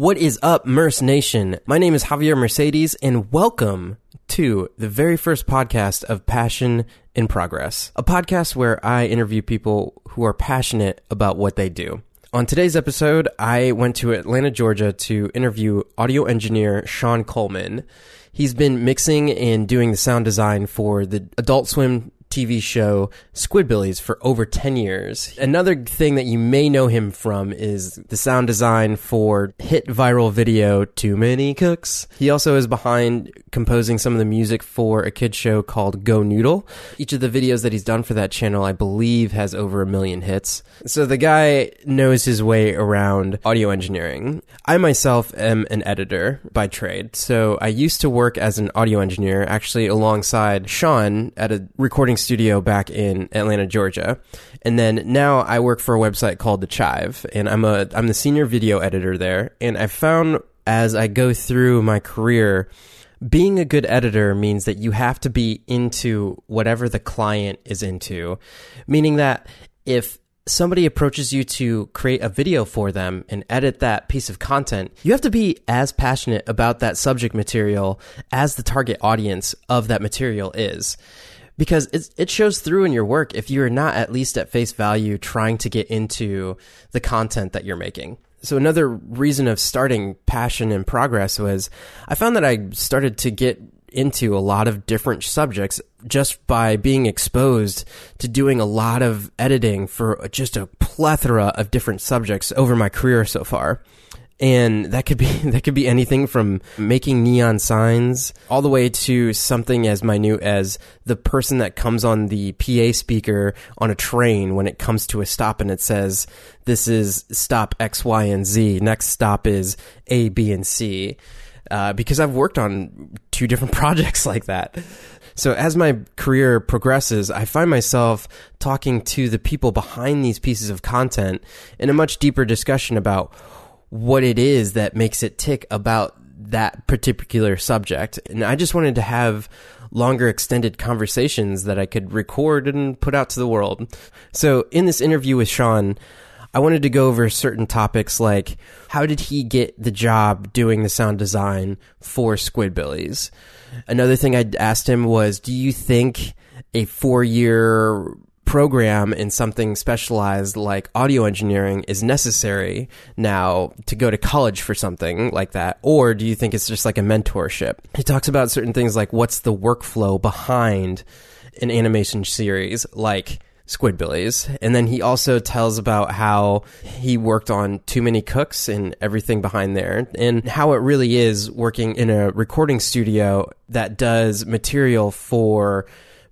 What is up, Merce Nation? My name is Javier Mercedes, and welcome to the very first podcast of Passion in Progress, a podcast where I interview people who are passionate about what they do. On today's episode, I went to Atlanta, Georgia to interview audio engineer Sean Coleman. He's been mixing and doing the sound design for the Adult Swim TV show Squidbillies for over 10 years. Another thing that you may know him from is the sound design for hit viral video Too Many Cooks. He also is behind composing some of the music for a kid show called Go Noodle. Each of the videos that he's done for that channel, I believe, has over a million hits. So the guy knows his way around audio engineering. I myself am an editor by trade. So I used to work as an audio engineer, actually alongside Sean at a recording studio back in Atlanta, Georgia. And then now I work for a website called The Chive and I'm a I'm the senior video editor there. And I found as I go through my career being a good editor means that you have to be into whatever the client is into, meaning that if somebody approaches you to create a video for them and edit that piece of content, you have to be as passionate about that subject material as the target audience of that material is. Because it shows through in your work if you're not at least at face value trying to get into the content that you're making. So another reason of starting passion and progress was I found that I started to get into a lot of different subjects just by being exposed to doing a lot of editing for just a plethora of different subjects over my career so far and that could be that could be anything from making neon signs all the way to something as minute as the person that comes on the PA speaker on a train when it comes to a stop and it says this is stop X Y and Z. Next stop is A B and C. Uh, because I've worked on two different projects like that. So as my career progresses, I find myself talking to the people behind these pieces of content in a much deeper discussion about what it is that makes it tick about that particular subject. And I just wanted to have longer extended conversations that I could record and put out to the world. So in this interview with Sean, I wanted to go over certain topics like how did he get the job doing the sound design for Squidbillies? Another thing I asked him was, do you think a four year program in something specialized like audio engineering is necessary now to go to college for something like that? Or do you think it's just like a mentorship? He talks about certain things like what's the workflow behind an animation series like Squidbillies. And then he also tells about how he worked on Too Many Cooks and everything behind there, and how it really is working in a recording studio that does material for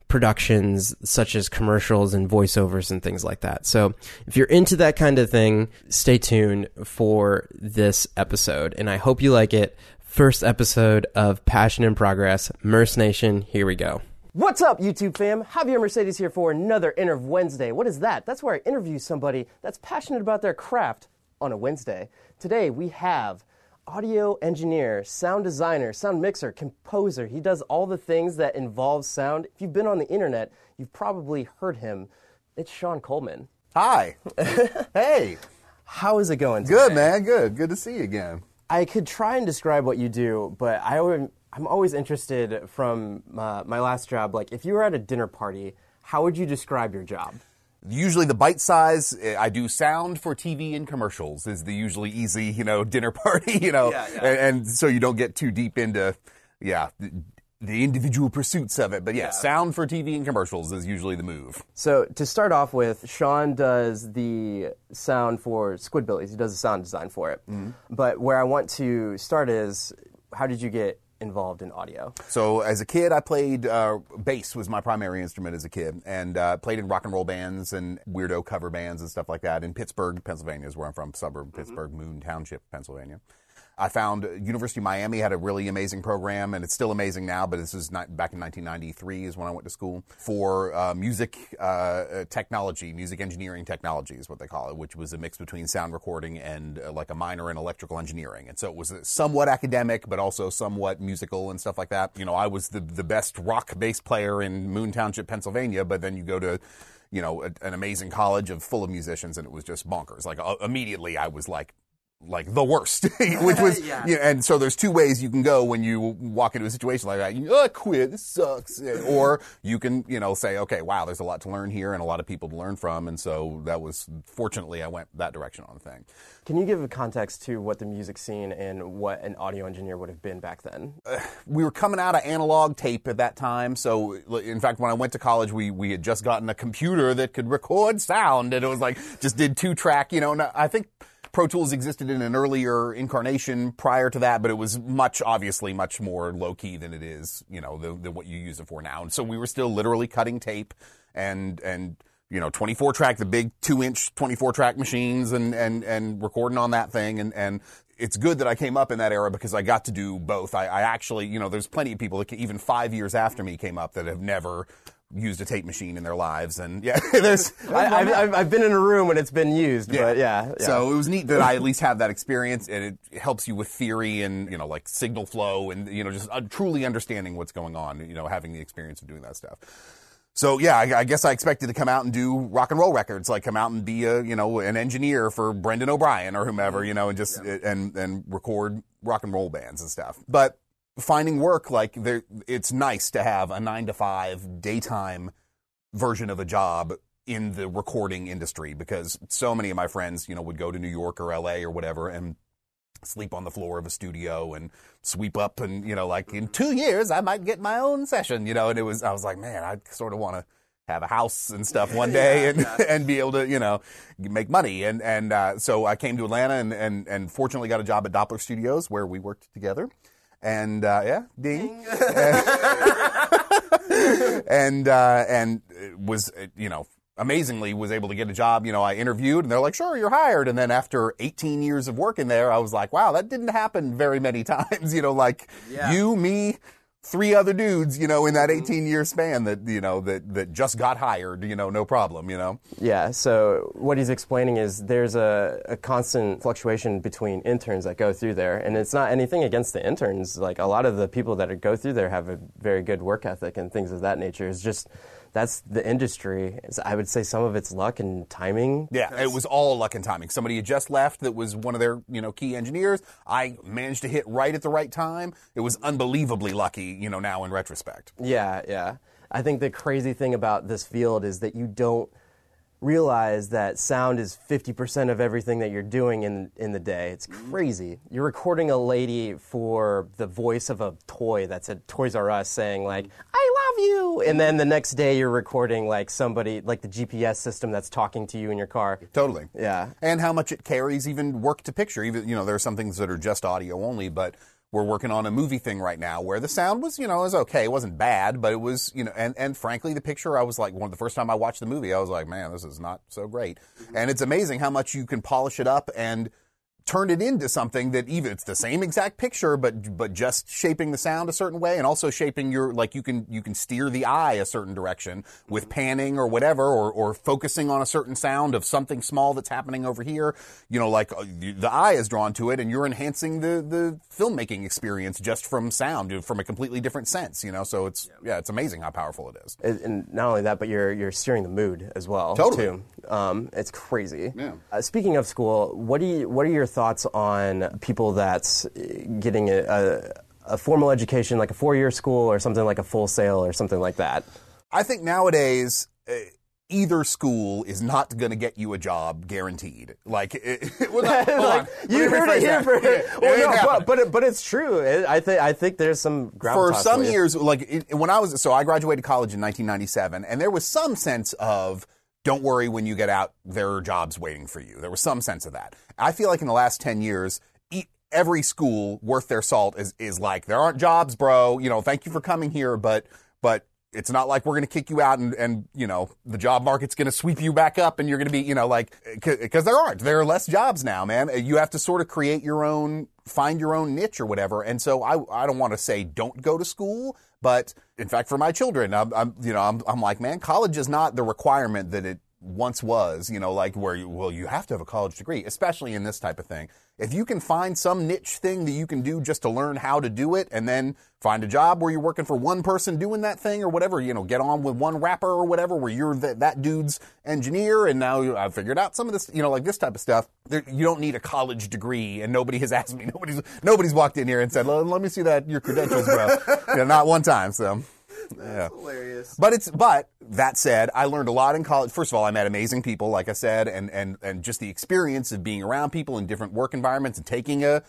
productions such as commercials and voiceovers and things like that. So if you're into that kind of thing, stay tuned for this episode. And I hope you like it. First episode of Passion in Progress, Merce Nation. Here we go. What's up, YouTube fam? Javier Mercedes here for another Interv Wednesday. What is that? That's where I interview somebody that's passionate about their craft on a Wednesday. Today we have audio engineer, sound designer, sound mixer, composer. He does all the things that involve sound. If you've been on the internet, you've probably heard him. It's Sean Coleman. Hi. hey. How is it going? Today? Good, man. Good. Good to see you again. I could try and describe what you do, but I I'm always interested from uh, my last job. Like, if you were at a dinner party, how would you describe your job? Usually the bite size, eh, I do sound for TV and commercials is the usually easy, you know, dinner party, you know, yeah, yeah. And, and, so you don't get too deep into, yeah, the, the individual pursuits of it. But yeah, yeah, sound for TV and commercials is usually the move. So to start off with, Sean does the sound for Squidbillies. He does the sound design for it. Mm-hmm. But where I want to start is, how did you get involved in audio? So as a kid, I played uh, bass was my primary instrument as a kid, and uh, played in rock and roll bands and weirdo cover bands and stuff like that. In Pittsburgh, Pennsylvania is where I'm from, suburb mm-hmm. Pittsburgh, Moon Township, Pennsylvania. I found University of Miami had a really amazing program, and it's still amazing now. But this is not, back in 1993 is when I went to school for uh, music uh, technology, music engineering technology is what they call it, which was a mix between sound recording and uh, like a minor in electrical engineering. And so it was somewhat academic, but also somewhat musical and stuff like that. You know, I was the the best rock bass player in Moon Township, Pennsylvania, but then you go to you know, a, an amazing college of full of musicians, and it was just bonkers. Like uh, immediately, I was like like the worst, which was, Yeah. you know, and so there's two ways you can go when you walk into a situation like that. You oh, quit, this sucks, or you can, you know, say, okay, wow, there's a lot to learn here and a lot of people to learn from, and so that was fortunately I went that direction on the thing. Can you give a context to what the music scene and what an audio engineer would have been back then? Uh, we were coming out of analog tape at that time. So, in fact, when I went to college, we, we had just gotten a computer that could record sound, and it was like just did two track. You know, and I think Pro Tools existed in an earlier incarnation prior to that, but it was much obviously much more low key than it is. You know, than, than what you use it for now. And so we were still literally cutting tape and and you know 24 track the big 2 inch 24 track machines and and and recording on that thing and and it's good that I came up in that era because I got to do both. I, I actually, you know, there's plenty of people that even five years after me came up that have never used a tape machine in their lives, and yeah, there's. I, I've, I've, been in a room when it's been used, but yeah. yeah. So it was neat that I at least have that experience, and it helps you with theory and you know like signal flow and you know just uh, truly understanding what's going on. You know, having the experience of doing that stuff. So yeah, I, I guess I expected to come out and do rock and roll records, like come out and be a you know an engineer for Brendan O'Brien or whomever, you know, and just and and record rock and roll bands and stuff. But finding work like there, it's nice to have a nine to five daytime version of a job in the recording industry because so many of my friends, you know, would go to New York or LA or whatever and sleep on the floor of a studio and sweep up and, you know, like in two years I might get my own session, you know, and it was, I was like, man, I sort of want to have a house and stuff one day and, and be able to, you know, make money. And, and, uh, so I came to Atlanta and, and, and fortunately got a job at Doppler Studios where we worked together. And, uh, yeah, ding. and uh, and was you know amazingly was able to get a job. You know, I interviewed and they're like, "Sure, you're hired." And then after 18 years of working there, I was like, "Wow, that didn't happen very many times." You know, like Yeah. you, me. Three other dudes, you know, in that mm-hmm. 18 year span that, you know, that, that just got hired, you know, no problem, you know. Yeah, so what he's explaining is there's a, a constant fluctuation between interns that go through there, and it's not anything against the interns. Like a lot of the people that go through there have a very good work ethic and things of that nature. It's just that's the industry. I would say some of it's luck and timing. Yeah, it was all luck and timing. Somebody had just left that was one of their, you know, key engineers. I managed to hit right at the right time. It was unbelievably lucky, you know, now in retrospect. Yeah, yeah. I think the crazy thing about this field is that you don't realize that sound is 50% of everything that you're doing in in the day. It's mm-hmm. crazy. You're recording a lady for the voice of a toy that's at Toys R Us saying like, mm-hmm. "I love you." And then the next day you're recording like somebody like the GPS system that's talking to you in your car. Totally. Yeah. And how much it carries even work to picture. Even, you know, there are some things that are just audio only, but we're working on a movie thing right now where the sound was, you know, was okay. It wasn't bad, but it was, you know, and, and frankly, the picture, I was like, one of the first time I watched the movie, I was like, man, this is not so great. And it's amazing how much you can polish it up and turn it into something that even it's the same exact picture, but but just shaping the sound a certain way, and also shaping your like you can you can steer the eye a certain direction with panning or whatever, or or focusing on a certain sound of something small that's happening over here. You know, like uh, the eye is drawn to it, and you're enhancing the the filmmaking experience just from sound, from a completely different sense. You know, so it's yeah, it's amazing how powerful it is. And- And not only that, but you're you're steering the mood as well. Totally. Too. Um, it's crazy. Yeah. Uh, speaking of school, what do you what are your thoughts on people that's uh, getting a, a, a formal education, like a four year school, or something like a full sail, or something like that? I think nowadays. Uh, Either school is not going to get you a job guaranteed. Like, it, well, like you heard it here for Yeah, well, no, but, but it- but it's true. It, I think I think there's some for some years, like when I was, so I graduated college in 1997, and there was some sense of, don't worry when you get out, there are jobs waiting for you. There was some sense of that. I feel like in the last 10 years, every school worth their salt is, is like, there aren't jobs, bro. You know, thank you for coming here, but, but it's not like we're going to kick you out and, and, you know, the job market's going to sweep you back up and you're going to be, you know, like, eh, because there aren't. There are less jobs now, man. Eh, you have to sort of create your own, find your own niche or whatever. And so I, I don't want to say don't go to school, but in fact, for my children, I'm, I'm you know, I'm, I'm like, man, college is not the requirement that it once was, you know, like where you, well, you have to have a college degree, especially in this type of thing. If you can find some niche thing that you can do just to learn how to do it and then find a job where you're working for one person doing that thing or whatever, you know, get on with one rapper or whatever where you're the, that dude's engineer and now I've figured out some of this, you know, like this type of stuff. There, you don't need a college degree and nobody has asked me, nobody's, nobody's walked in here and said, let, let me see that, your credentials, bro. not one time, so. That's hilarious. But it's but that said, I learned a lot in college. First of all, I met amazing people, like I said, and and and just the experience of being around people in different work environments and taking a,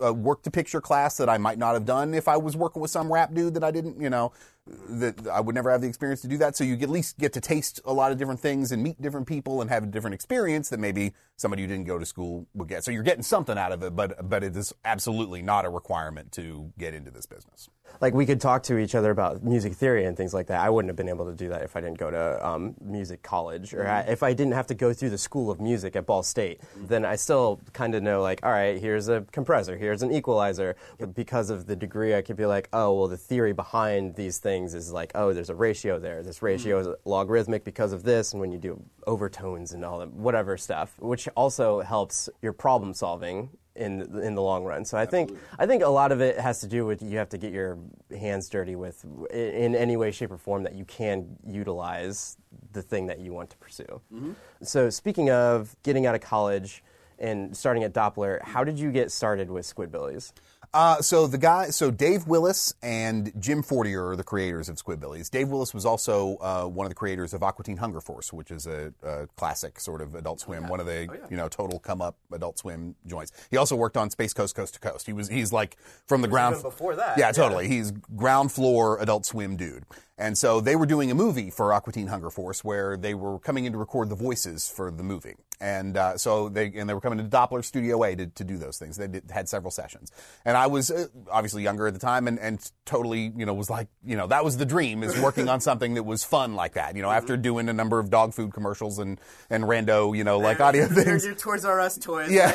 a work to picture class that I might not have done if I was working with some rap dude that I didn't, you know, that I would never have the experience to do that. So you at least get to taste a lot of different things and meet different people and have a different experience that maybe somebody who didn't go to school would get. So you're getting something out of it, but but it is absolutely not a requirement to get into this business. Like we could talk to each other about music theory and things like that. I wouldn't have been able to do that if I didn't go to um, music college or I, if I didn't have to go through the school of music at Ball State. Then I still kind of know like, all right, here's a compressor, here's an equalizer. But because of the degree, I could be like, oh, well, the theory behind these things is like, oh, there's a ratio there. This mm-hmm. ratio is logarithmic because of this, and when you do overtones and all that, whatever stuff, which also helps your problem solving in in the long run. So I think I think a lot of it has to do with you have to get your hands dirty with in any way, shape, or form that you can utilize the thing that you want to pursue. Mm-hmm. So speaking of getting out of college and starting at Doppler, how did you get started with Squidbillies? Uh, so the guy, so Dave Willis and Jim Fortier are the creators of Squidbillies. Dave Willis was also uh, one of the creators of Aqua Teen Hunger Force, which is a, a classic sort of Adult Swim, one of the you know total come up Adult Swim joints. He also worked on Space Ghost Coast to Coast. He was he's like from the ground before that, Yeah, yeah. totally. He's ground floor Adult Swim dude. And so they were doing a movie for Aqua Teen Hunger Force where they were coming in to record the voices for the movie. And uh, so they and they were coming to Doppler Studio A to, to do those things. They did, had several sessions, and I was uh, obviously younger at the time, and, and totally you know was like you know that was the dream is working on something that was fun like that. You know, after doing a number of dog food commercials and and rando you know like audio things. you're Toys R Us toys. Yeah,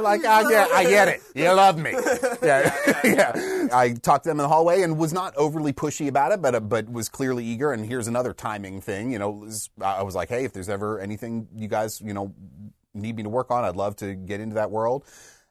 like I get, I get it. You love me. Yeah, yeah. I talked to them in the hallway and was not overly pushy about it, but uh, but was clearly eager. And here's another timing thing. You know, I was like, hey, if there's ever anything you guys, you know, need me to work on, I'd love to get into that world.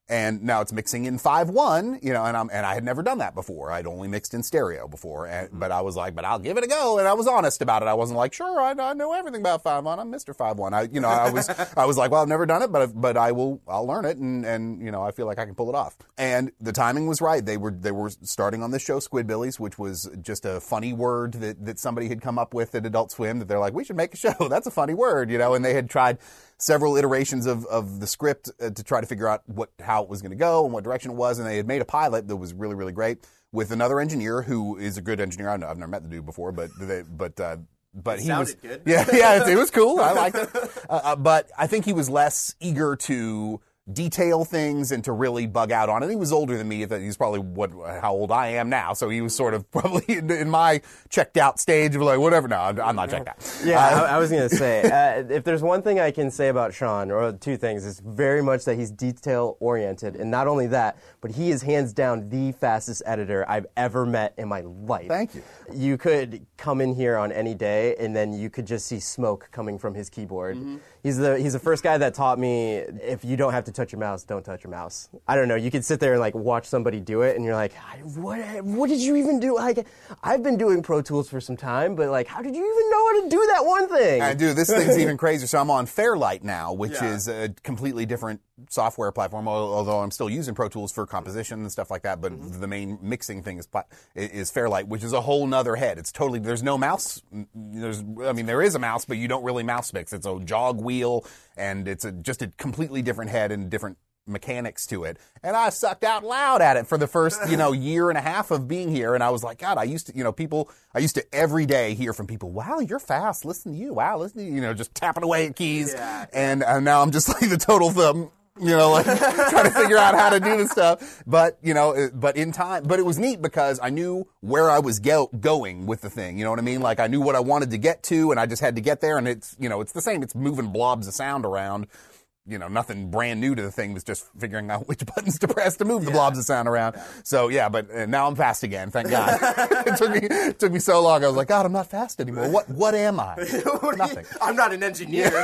And now it's mixing in five one, you know, and I'm and I had never done that before. I'd only mixed in stereo before, and, mm-hmm. but I was like, but I'll give it a go, and I was honest about it. I wasn't like, sure, I, I know everything about five one. I'm Mister Five One. I, you know, I was I was like, well, I've never done it, but but I will, I'll learn it, and and you know, I feel like I can pull it off. And the timing was right. They were they were starting on this show, Squidbillies, which was just a funny word that that somebody had come up with at Adult Swim. That they're like, we should make a show. That's a funny word, you know, and they had tried several iterations of, of the script uh, to try to figure out what how it was going to go and what direction it was, and they had made a pilot that was really really great with another engineer who is a good engineer. I know I've never met the dude before, but they, but uh, but he was good. yeah yeah it, it was cool. I liked it, uh, uh, but I think he was less eager to detail things and to really bug out on it. He was older than me. that He's probably what how old I am now, so he was sort of probably in, in my checked out stage of like whatever. No, I'm, I'm not checked out. Yeah, I, I was going to say, uh, if there's one thing I can say about Sean, or two things, it's very much that he's detail oriented, and not only that, but he is hands down the fastest editor I've ever met in my life. Thank you. You could come in here on any day, and then you could just see smoke coming from his keyboard. He's the he's the first guy that taught me if you don't have to touch your mouse, don't touch your mouse. I don't know. You could sit there and like watch somebody do it, and you're like, what what did you even do? Like, I've been doing Pro Tools for some time, but like, how did you even know how to do that one thing? I do. This thing's even crazier. So I'm on Fairlight now, which Yeah. is a completely different software platform. Although I'm still using Pro Tools for composition and stuff like that, but the main mixing thing is is Fairlight, which is a whole nother head. It's totally there's no mouse. There's I mean there is a mouse, but you don't really mouse mix. It's a jog wheel, and it's a, just a completely different head and different mechanics to it. And I sucked out loud at it for the first, you know, year and a half of being here. And I was like, God, I used to, you know, people, I used to every day hear from people, wow, you're fast. Listen to you. Wow, listen to you, you know, just tapping away at keys. Yeah. And uh, now I'm just like the total thumb. You know, like trying to figure out how to do this stuff, but you know, but in time, but it was neat because I knew where I was go- going with the thing. You know what I mean? Like I knew what I wanted to get to, and I just had to get there. And it's, you know, it's the same. It's moving blobs of sound around you know, nothing brand new to the thing. Was just figuring out which buttons to press to move the blobs of sound around. So yeah, but uh, now I'm fast again. Thank God. it took me it took me so long. I was like, God, I'm not fast anymore. What what am I? What do you- Nothing. I'm not an engineer.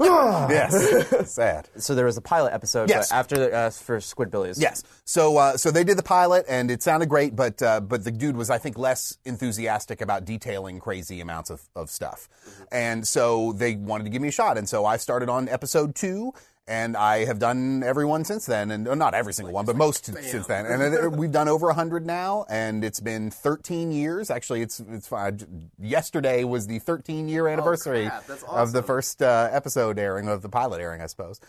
Yes, sad. So there was a pilot episode Yes. after the, uh, for Squidbillies. Yes. So uh, so they did the pilot and it sounded great, but uh, but the dude was I think less enthusiastic about detailing crazy amounts of, of stuff, and so they wanted to give me a shot, and so I started on episode two. And I have done every one since then, and uh, not every single one, but most since then. And it, we've done over hundred now, and it's been 13 years. Actually, it's it's fine. Yesterday was the 13 year anniversary crap, that's of the first uh, episode airing of the pilot airing, I suppose.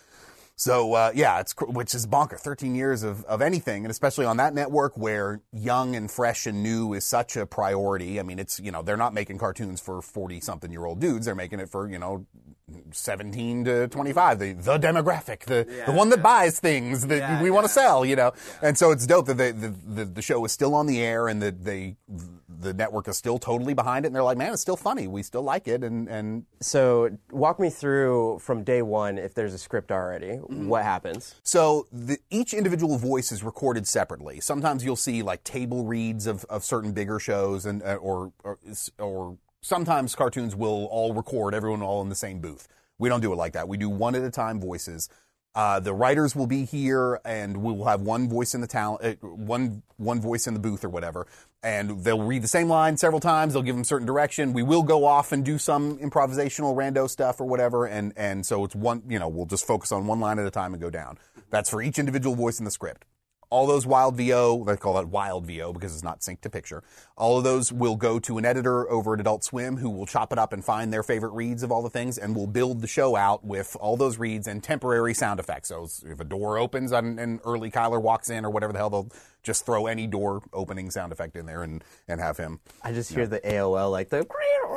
So uh, yeah, it's which is bonker. Thirteen years of, of anything, and especially on that network where young and fresh and new is such a priority. I mean, it's you know they're not making cartoons for forty something year old dudes. They're making it for you know seventeen to twenty five, the the demographic, the the one that buys things that Yeah, we want to yeah. sell. You know, and so it's dope that they, the, the the show is still on the air and that they the network is still totally behind it. And they're like, man, it's still funny. We still like it, and and So walk me through from day one if there's a script already. Mm-hmm. What happens? So the, each individual voice is recorded separately. Sometimes you'll see like table reads of, of certain bigger shows, and uh, or, or or sometimes cartoons will all record everyone all in the same booth. We don't do it like that. We do one at a time voices. Uh, the writers will be here, and we will have one voice in the talent, uh, one one voice in the booth or whatever, and they'll read the same line several times. They'll give them certain direction. We will go off and do some improvisational rando stuff or whatever, and and so it's one. You know, we'll just focus on one line at a time and go down. That's for each individual voice in the script. All those wild VO, they call that wild VO because it's not synced to picture. All of those will go to an editor over at Adult Swim who will chop it up and find their favorite reads of all the things and will build the show out with all those reads and temporary sound effects. So if a door opens and, and Early Cuyler walks in or whatever the hell, they'll just throw any door opening sound effect in there and, and have him. I just hear the AOL like the.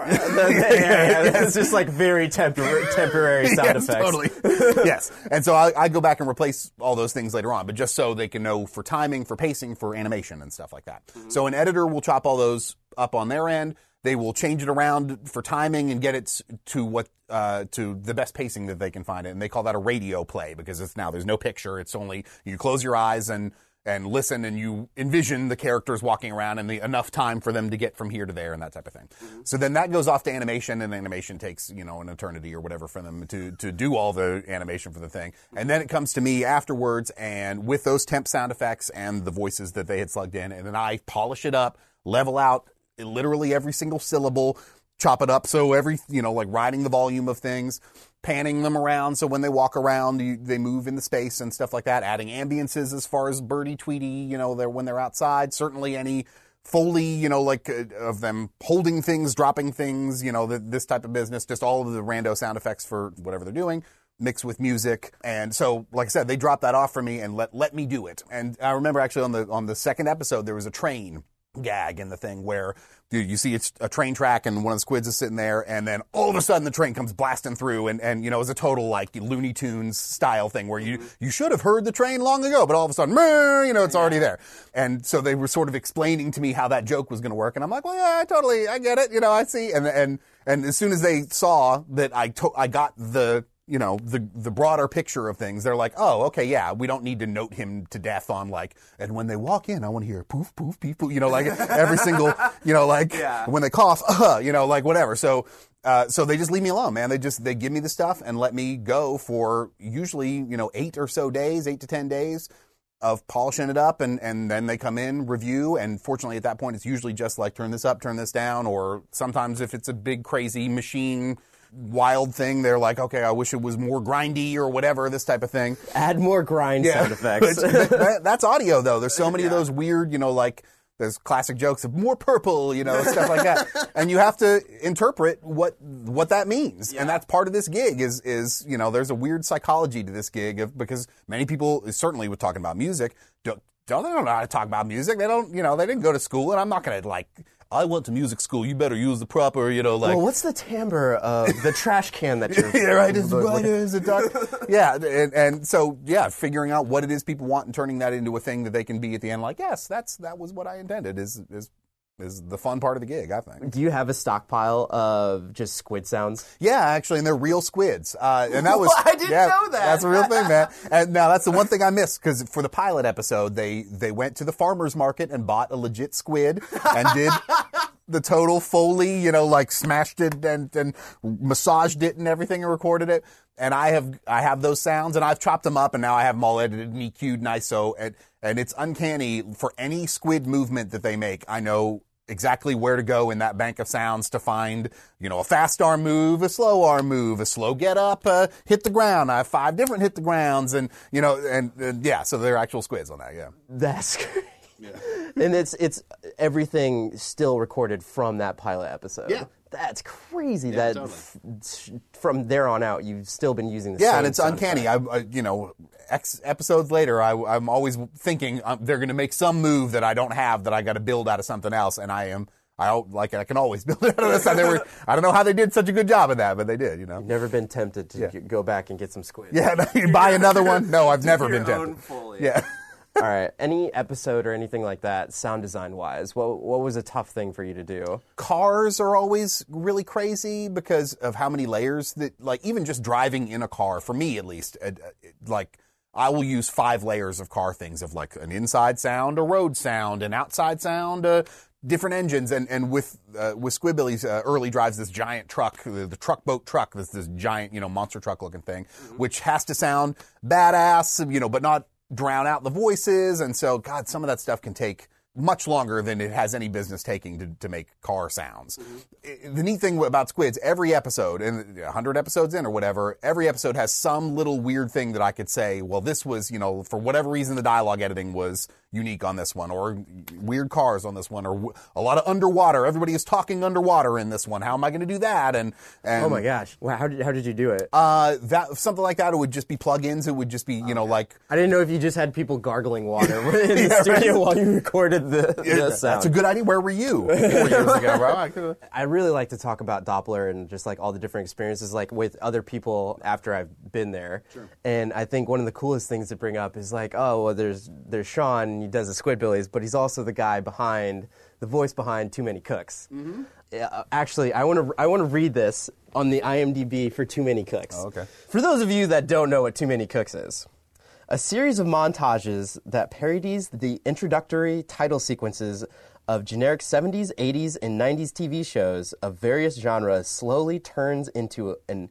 Yeah, yeah, it's just like very tempor- temporary sound yes, effects. Totally. yes. And so I, I go back and replace all those things later on, but just so they can know for timing, for pacing, for animation and stuff like that. So an editor will chop all those up on their end. They will change it around for timing and get it to what uh, to the best pacing that they can find it, and they call that a radio play because it's now there's no picture. It's only you close your eyes and and listen and you envision the characters walking around and the enough time for them to get from here to there and that type of thing. Mm-hmm. So then that goes off to animation and animation takes, you know, an eternity or whatever for them to, to do all the animation for the thing. And then it comes to me afterwards and with those temp sound effects and the voices that they had slugged in and then I polish it up, level out literally every single syllable, chop it up so every, you know, like riding the volume of things, panning them around so when they walk around, you, they move in the space and stuff like that, adding ambiances as far as Birdie, Tweety, you know, they're, when they're outside, certainly any Foley, you know, like uh, of them holding things, dropping things, you know, the, this type of business, just all of the rando sound effects for whatever they're doing mixed with music. And so, like I said, they dropped that off for me and let, let me do it. And I remember actually on the, on the second episode, there was a train gag in the thing where you, you see it's a train track and one of the squids is sitting there and then all of a sudden the train comes blasting through and, and you know, it's a total like Looney Tunes style thing where you, mm-hmm. you should have heard the train long ago, but all of a sudden, you know, it's already there. And so they were sort of explaining to me how that joke was going to work. And I'm like, well, yeah, I totally, I get it. You know, I see. And, and, and as soon as they saw that I to- I got the, you know, the the broader picture of things, they're like, oh, okay, yeah, we don't need to note him to death on like, and when they walk in, I want to hear poof, poof, poof, poof, you know, like every single, you know, like Yeah. when they cough, uh, you know, like whatever. So, uh, so they just leave me alone, man. They just they give me the stuff and let me go for usually, you know, eight or so days, eight to ten days of polishing it up and, and then they come in, review, and fortunately at that point it's usually just like turn this up, turn this down, or sometimes if it's a big crazy machine wild thing, they're like, okay, I wish it was more grindy or whatever, this type of thing. Add more grind sound effects. That- that- that's audio though. There's so many of those weird, you know, like there's classic jokes of more purple, you know, stuff like that. And you have to interpret what what that means. And that's part of this gig is is, you know, there's a weird psychology to this gig of because many people certainly with talking about music don't don't they don't know how to talk about music. They don't, you know, they didn't go to school and I'm not going to like I went to music school. You better use the proper, you know, like well, what's the timbre of the trash can that you're? yeah, right. It's right as a yeah, and, and so yeah, figuring out what it is people want and turning that into a thing that they can be at the end. Like, yes, that's that was what I intended. Is is is the fun part of the gig? I think. Do you have a stockpile of just squid sounds? Yeah, actually, and they're real squids. Uh, and that was I didn't yeah, know that. That's a real thing, man. And now that's the one thing I missed because for the pilot episode, they they went to the farmers market and bought a legit squid and did the total Foley, you know, like smashed it and, and massaged it and everything and recorded it. And I have, I have those sounds and I've chopped them up and now I have them all edited and EQ'd and ISO and, and it's uncanny for any squid movement that they make. I know exactly where to go in that bank of sounds to find, you know, a fast arm move, a slow arm move, a slow get up, uh, hit the ground. I have five different hit the grounds and, you know, and, and yeah, so they're actual squids on that, yeah. That's great. And it's it's everything still recorded from that pilot episode. Yeah. That's crazy that totally. f- from there on out you've still been using the Yeah, same and it's uncanny. I, I, you know, X episodes later, I, I'm always thinking um, they're going to make some move that I don't have that I got to build out of something else, and I am. I al- like I can always build it out of this. And They were, I don't know how they did such a good job of that, but they did. You know. Never been tempted to Yeah. g- go back and get some squids. Yeah, you buy another one. No, I've never Your been own tempted. Yeah. All right. Any episode or anything like that, sound design wise, what what was a tough thing for you to do? cars are always really crazy because of how many layers that like even just driving in a car for me at least uh, uh, like I will use five layers of car things of like an inside sound, a road sound, an outside sound, uh, different engines, and and with uh, with Squidbillies, uh, Early drives this giant truck, the, the truck boat truck, this this giant you know monster truck looking thing, which has to sound badass, you know, but not drown out the voices, and so God, some of that stuff can take much longer than it has any business taking to, to make car sounds. I- The neat thing about Squids, every episode, and 100 episodes in or whatever, every episode has some little weird thing that I could say, well, this was, you know, for whatever reason, the dialogue editing was unique on this one, or weird cars on this one, or a lot of underwater. Everybody is talking underwater in this one. How am I going to do that? And, and Oh my gosh! Wow, how did how did you do it? uh, that something like that. It would just be plugins. It would just be, you know, like I didn't know if you just had people gargling water in the studio while you recorded the, the sound. that's a good idea. Where were you four years ago, bro? I I really like to talk about Doppler and just like all the different experiences, like with other people after I've been there. And I think one of the coolest things to bring up is like, oh, well, there's there's Sean, he does the Squidbillies, but he's also the guy behind the voice behind Too Many Cooks. Yeah, uh, actually, I want to I want to read this on the IMDb for Too Many Cooks. Oh, okay. For those of you that don't know what Too Many Cooks is. A series of montages that parodies the introductory title sequences of generic 70s, 80s, and 90s TV shows of various genres slowly turns into an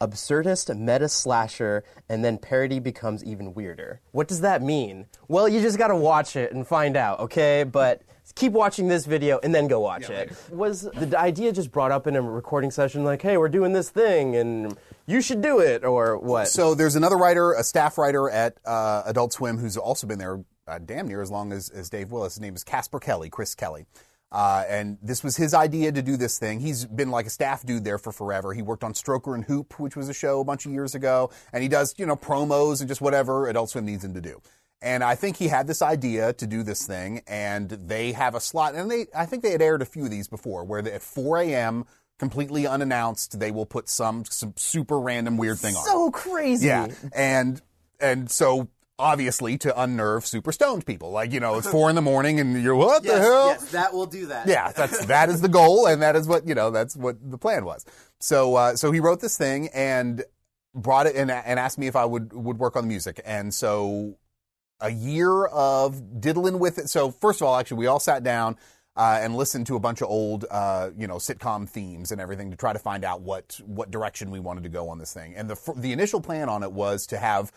absurdist meta slasher, and then parody becomes even weirder. What does that mean? Well, you just gotta watch it and find out, okay? But keep watching this video and then go watch it. Was the idea just brought up in a recording session like, hey, we're doing this thing and you should do it, or what? So there's another writer, a staff writer at uh, Adult Swim, who's also been there uh, damn near as long as, as Dave Willis. His name is Casper Kelly, Chris Kelly. Uh, and this was his idea to do this thing. He's been like a staff dude there for forever. He worked on Stroker and Hoop, which was a show a bunch of years ago, and he does you know promos and just whatever Adult Swim needs him to do. And I think he had this idea to do this thing, and they have a slot, and they I think they had aired a few of these before, where at 4 a.m. completely unannounced, they will put some, some super random weird thing on. so crazy. Yeah, and and so obviously to unnerve super stoned people, like you know, it's four in the morning and you're what Yes, the hell? yes, that will do that. Yeah, that's that is the goal, and that is what you know. That's what the plan was. So uh, so he wrote this thing and brought it and and asked me if I would would work on the music, and so a year of diddling with it. So first of all, actually, we all sat down. Uh, and listened to a bunch of old, uh, you know, sitcom themes and everything to try to find out what what direction we wanted to go on this thing. And the the initial plan on it was to have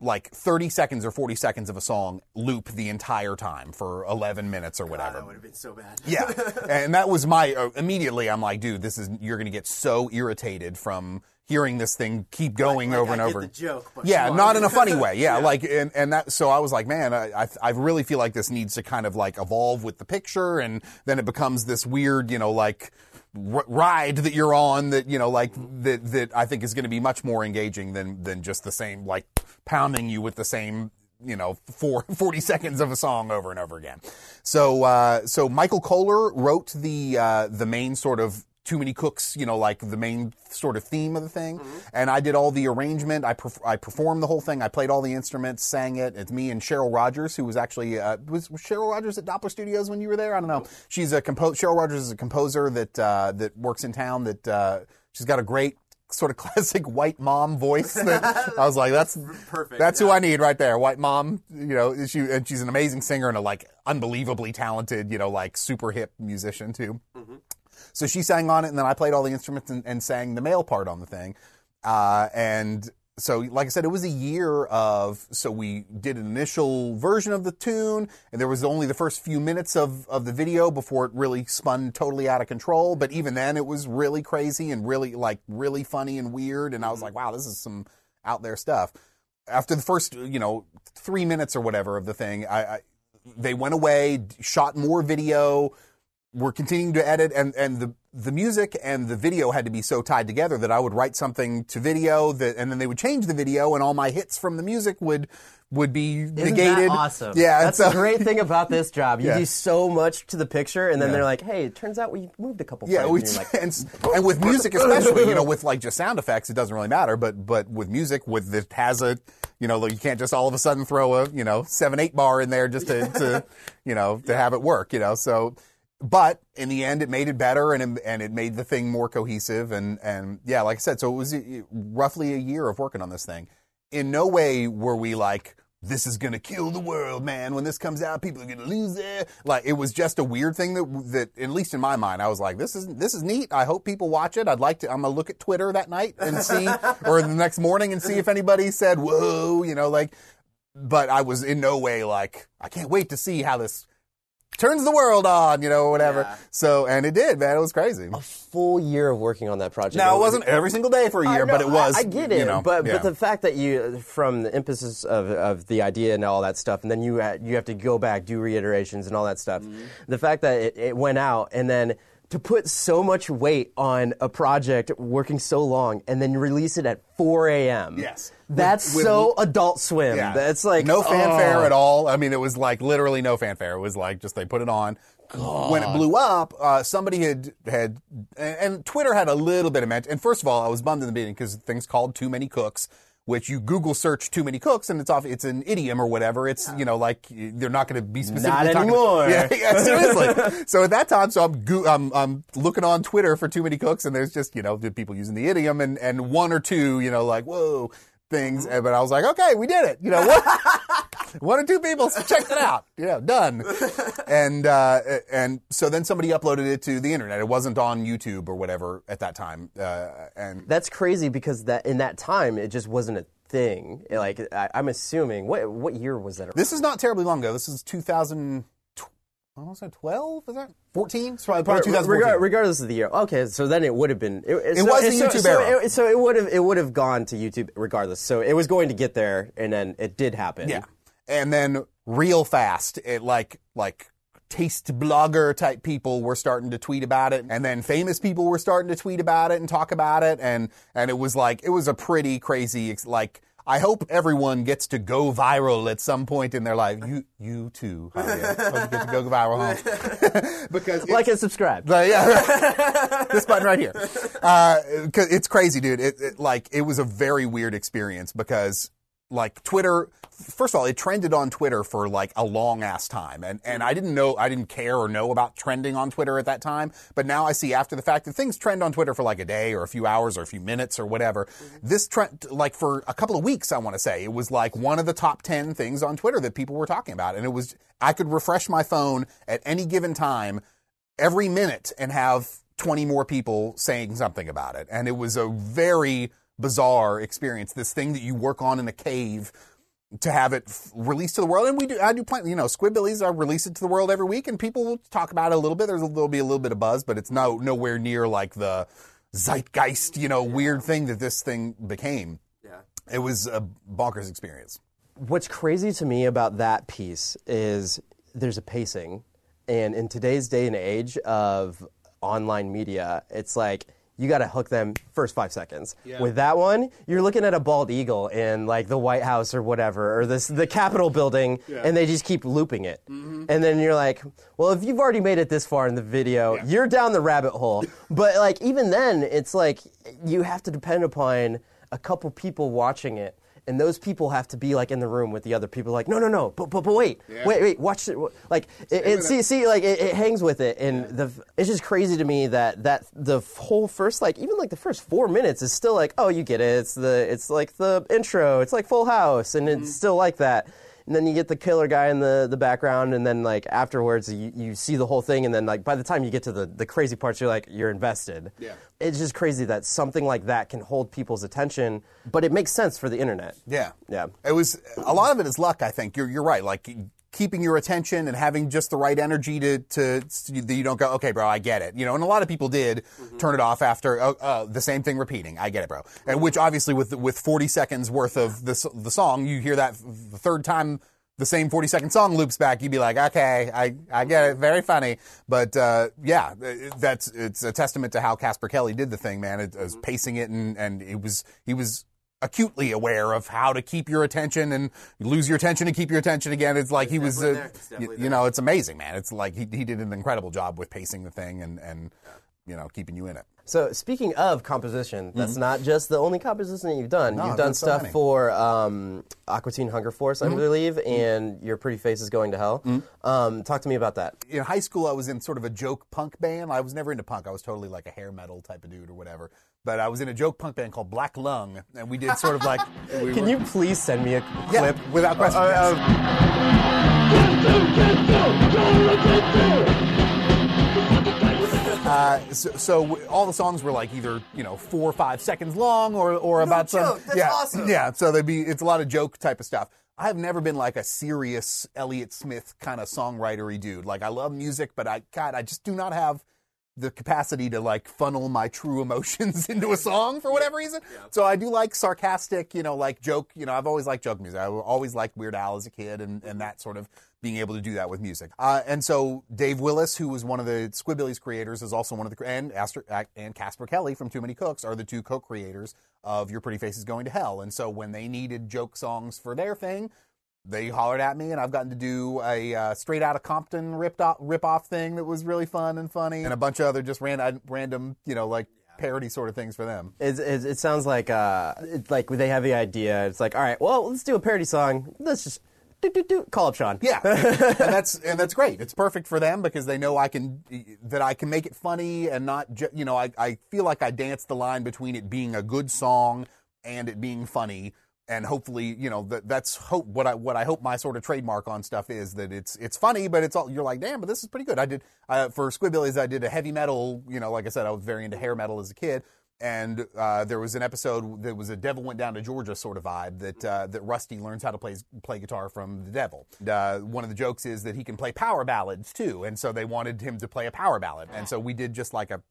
like 30 seconds or 40 seconds of a song loop the entire time for 11 minutes or whatever. That would have been so bad. Yeah, and that was my uh, immediately. I'm like, dude, this is you're going to get so irritated from hearing this thing keep going Like, over I and over. joke, yeah, not in a funny way. Yeah, like and and that. So I was like, man, I I, I really feel like this needs to kind of like evolve with the picture, and then it becomes this weird, you know, like r- ride that you're on that you know like that that I think is going to be much more engaging than than just the same like pounding you with the same you know four, 40 seconds of a song over and over again. So uh, so Michael Kohler wrote the uh, the main sort of too many cooks, you know, like the main sort of theme of the thing. And I did all the arrangement. I perf- I performed the whole thing. I played all the instruments, sang it. It's me and Cheryl Rogers, who was actually uh, was, was Cheryl Rogers at Doppler Studios when you were there. I don't know. She's a compo- Cheryl Rogers is a composer that uh, that works in town. That uh, she's got a great sort of classic white mom voice. That I was like, that's Perfect, That's who. I need right there, white mom. You know, she and she's an amazing singer and a like unbelievably talented, you know, like super hip musician too. So she sang on it, and then I played all the instruments and, and sang the male part on the thing. Uh, and so, like I said, it was a year of. So we did an initial version of the tune, and there was only the first few minutes of, of the video before it really spun totally out of control. But even then, it was really crazy and really like really funny and weird. And I was like, wow, this is some out there stuff. After the first, you know, three minutes or whatever of the thing, I, I they went away, shot more video we're continuing to edit and, and the the music and the video had to be so tied together that I would write something to video that and then they would change the video and all my hits from the music would would be Isn't negated. that awesome? Yeah, that's and the great thing about this job. You Yeah. do so much to the picture, and then Yeah. they're like, "Hey, it turns out we moved a couple Yeah, frames." we, and like, and, with music especially, you know, with like just sound effects, it doesn't really matter. But but with music, with it has a, you know, you can't just all of a sudden throw a you know seven eight bar in there just to, to you know to have it work. You know, so but in the end, it made it better and it, and it made the thing more cohesive. And and yeah, like I said, so it was roughly a year of working on this thing. In no way were we like. This is gonna kill the world, man. When this comes out, people are gonna lose their like. It was just a weird thing that that, at least in my mind, I was like, "This is this is neat. I hope people watch it. I'd like to. I'm gonna look at Twitter that night and see, or the next morning and see if anybody said, "Whoa," you know, like. But I was in no way like, I can't wait to see how this turns the world on, you know, or whatever. Yeah. So, and it did, man. It was crazy. A full year of working on that project. Now, it wasn't every single day for a year, know, but it was. I, I get it, you know, but yeah. but the fact that you, from the emphasis of, of the idea and all that stuff, and then you you have to go back, do reiterations and all that stuff. Mm-hmm. The fact that it, it went out and then to put so much weight on a project working so long and then release it at 4 a.m. Yes. that's With- with- so Adult Swim. Yeah. That's like no fanfare oh. at all. I mean, it was like literally no fanfare. It was like just they put it on. When it blew up, uh, somebody had had and, and Twitter had a little bit of mention. And first of all, I was bummed in the beginning because things called too many cooks. Which you Google search too many cooks and it's off. It's an idiom or whatever. It's you know like they're not going to be specifically Not anymore. Yeah, yeah, seriously. so at that time, so I'm, go- I'm I'm looking on Twitter for too many cooks, and there's just you know people using the idiom, and and one or two you know like whoa things. Mm-hmm. But I was like, okay, we did it. You know what? one or two people checked it out. You know, done. And uh, and so then somebody uploaded it to the internet. It wasn't on YouTube or whatever at that time. Uh, and That's crazy because that in that time it just wasn't a thing. Like I, I'm assuming what what year was that? this is not terribly long ago. This is 2000. What was it? 12? Was that 14? It's probably, probably 2014. Regardless of the year. Okay, so then it would have been. It, It was the so, YouTube so era. It, so it would have it would have gone to YouTube regardless. So it was going to get there, and then it did happen. Yeah. And then real fast, it like like taste blogger type people were starting to tweet about it and then famous people were starting to tweet about it and talk about it and and it was like it was a pretty crazy like I hope everyone gets to go viral at some point in their life. You you too. Hope you get to go viral, huh? because Like and subscribe. yeah, this button right here. Uh, it's crazy, dude. It, it like it was a very weird experience because like Twitter. First of all, it trended on Twitter for like a long ass time, and and I didn't know, I didn't care or know about trending on Twitter at that time. But now I see after the fact that things trend on Twitter for like a day or a few hours or a few minutes or whatever. Mm-hmm. This trend, like for a couple of weeks, I want to say it was like one of the top ten things on Twitter that people were talking about, and it was I could refresh my phone at any given time every minute and have 20 more people saying something about it. And it was a very bizarre experience. This thing that you work on in a cave to have it f- released to the world. And we do, I do plan, you know, Squidbillies, I release it to the world every week and people will talk about it a little bit. There's, there'll be a little bit of buzz, but it's no, nowhere near like the zeitgeist, you know, weird thing that this thing became. Yeah. It was a bonkers experience. What's crazy to me about that piece is there's a pacing, and in today's day and age of online media, it's like you got to hook them first five seconds. With that one, you're looking at a bald eagle in like the White House or whatever, or this the Capitol building, and they just keep looping it. Mm-hmm. And then you're like, well, if you've already made it this far in the video, you're down the rabbit hole. but like even then, it's like you have to depend upon a couple people watching it and those people have to be like in the room with the other people, like, no, no, no, but but, but wait, wait, wait, watch it. Like, it, it see, see, like it, it hangs with it, and the it's just crazy to me that that the whole first like even like the first four minutes is still like, oh, you get it. It's the it's like the intro. It's like Full House, and it's still like that. And then you get the killer guy in the, the background, and then like afterwards you, you see the whole thing, and then like by the time you get to the, the crazy parts, you're like you're invested. Yeah. It's just crazy that something like that can hold people's attention, but it makes sense for the internet. Yeah. Yeah. It was a lot of it is luck, I think. You're you're right. Like keeping your attention and having just the right energy to to that you don't go, okay, bro, I get it. You know, and a lot of people did turn it off after uh, uh, the same thing repeating. I get it, bro. And which obviously with with 40 seconds worth of the the song, you hear that the third time the same 40 second song loops back, you'd be like, okay, I, I get it. Very funny. But, uh, yeah, that's, it's a testament to how Casper Kelly did the thing, man. It, was pacing it and, and it was, he was acutely aware of how to keep your attention and lose your attention and keep your attention again. It's like he was, definitely uh, there. It's y- definitely you know, it's amazing, man. It's like he, he did an incredible job with pacing the thing and, and, you know, keeping you in it. So speaking of composition, that's not just the only composition that you've done. Mm-hmm. No, you've done done so stuff for um, Aqua Teen Hunger Force, I believe, and Your Pretty Face is Going to Hell. Um, talk to me about that. in high school, I was in sort of a joke punk band. I was never into punk. I was totally like a hair metal type of dude or whatever. But I was in a joke punk band called Black Lung, and we did sort of like. we Can were- you please send me a Yeah, clip? without question. Uh, uh, Uh, so, so all the songs were like either you know four or five seconds long, or or about some. joke. That's yeah, awesome. Yeah, so they'd be. It's a lot of joke type of stuff. I have never been like a serious Elliott Smith kind of songwritery dude. Like I love music, but I God, I just do not have the capacity to like funnel my true emotions into a song for whatever reason. So I do like sarcastic, you know, like joke. You know, I've always liked joke music. I always liked Weird Al as a kid, and and that sort of being able to do that with music. Uh, and so Dave Willis, who was one of the Squidbillies creators, is also one of the and Aster, and Casper Kelly from Too Many Cooks are the two co-creators of Your Pretty Face is Going to Hell. And so when they needed joke songs for their thing, they hollered at me, and I've gotten to do a uh, straight out of Compton ripped off, rip off thing that was really fun and funny, and a bunch of other just random, random, you know, like parody sort of things for them. It, it, it sounds like uh, it's like they have the idea. It's like, all right, well, let's do a parody song. Let's just do, do, do. call up Shawn. Yeah, and that's and that's great. It's perfect for them because they know I can that I can make it funny and not ju- you know I I feel like I dance the line between it being a good song and it being funny. And hopefully, you know, that, that's hope what I what I hope my sort of trademark on stuff is that it's it's funny, but it's all you're like, damn, but this is pretty good. I did uh, for Squidbillies, I did a heavy metal. You know, like I said, I was very into hair metal as a kid, and uh, there was an episode that was a Devil Went Down to Georgia sort of vibe that uh, that Rusty learns how to play play guitar from the Devil. And, uh, one of the jokes is that he can play power ballads too, and so they wanted him to play a power ballad, and so we did just like a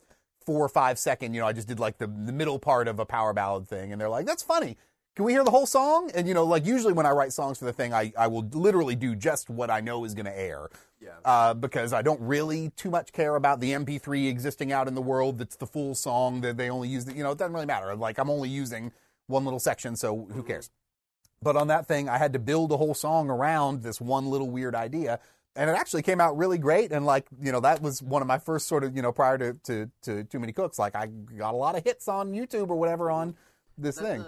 four or five second, you know, I just did like the the middle part of a power ballad thing, and they're like, that's funny. Can we hear the whole song? And you know, like usually when I write songs for the thing, I, I will literally do just what I know is going to air. Yeah. Uh, because I don't really too much care about the MP3 existing out in the world that's the full song that they only use. The, you know, it doesn't really matter. Like I'm only using one little section, so who cares? But on that thing, I had to build a whole song around this one little weird idea. And it actually came out really great. And like, you know, that was one of my first sort of, you know, prior to, to, to Too Many Cooks. Like I got a lot of hits on YouTube or whatever on this thing.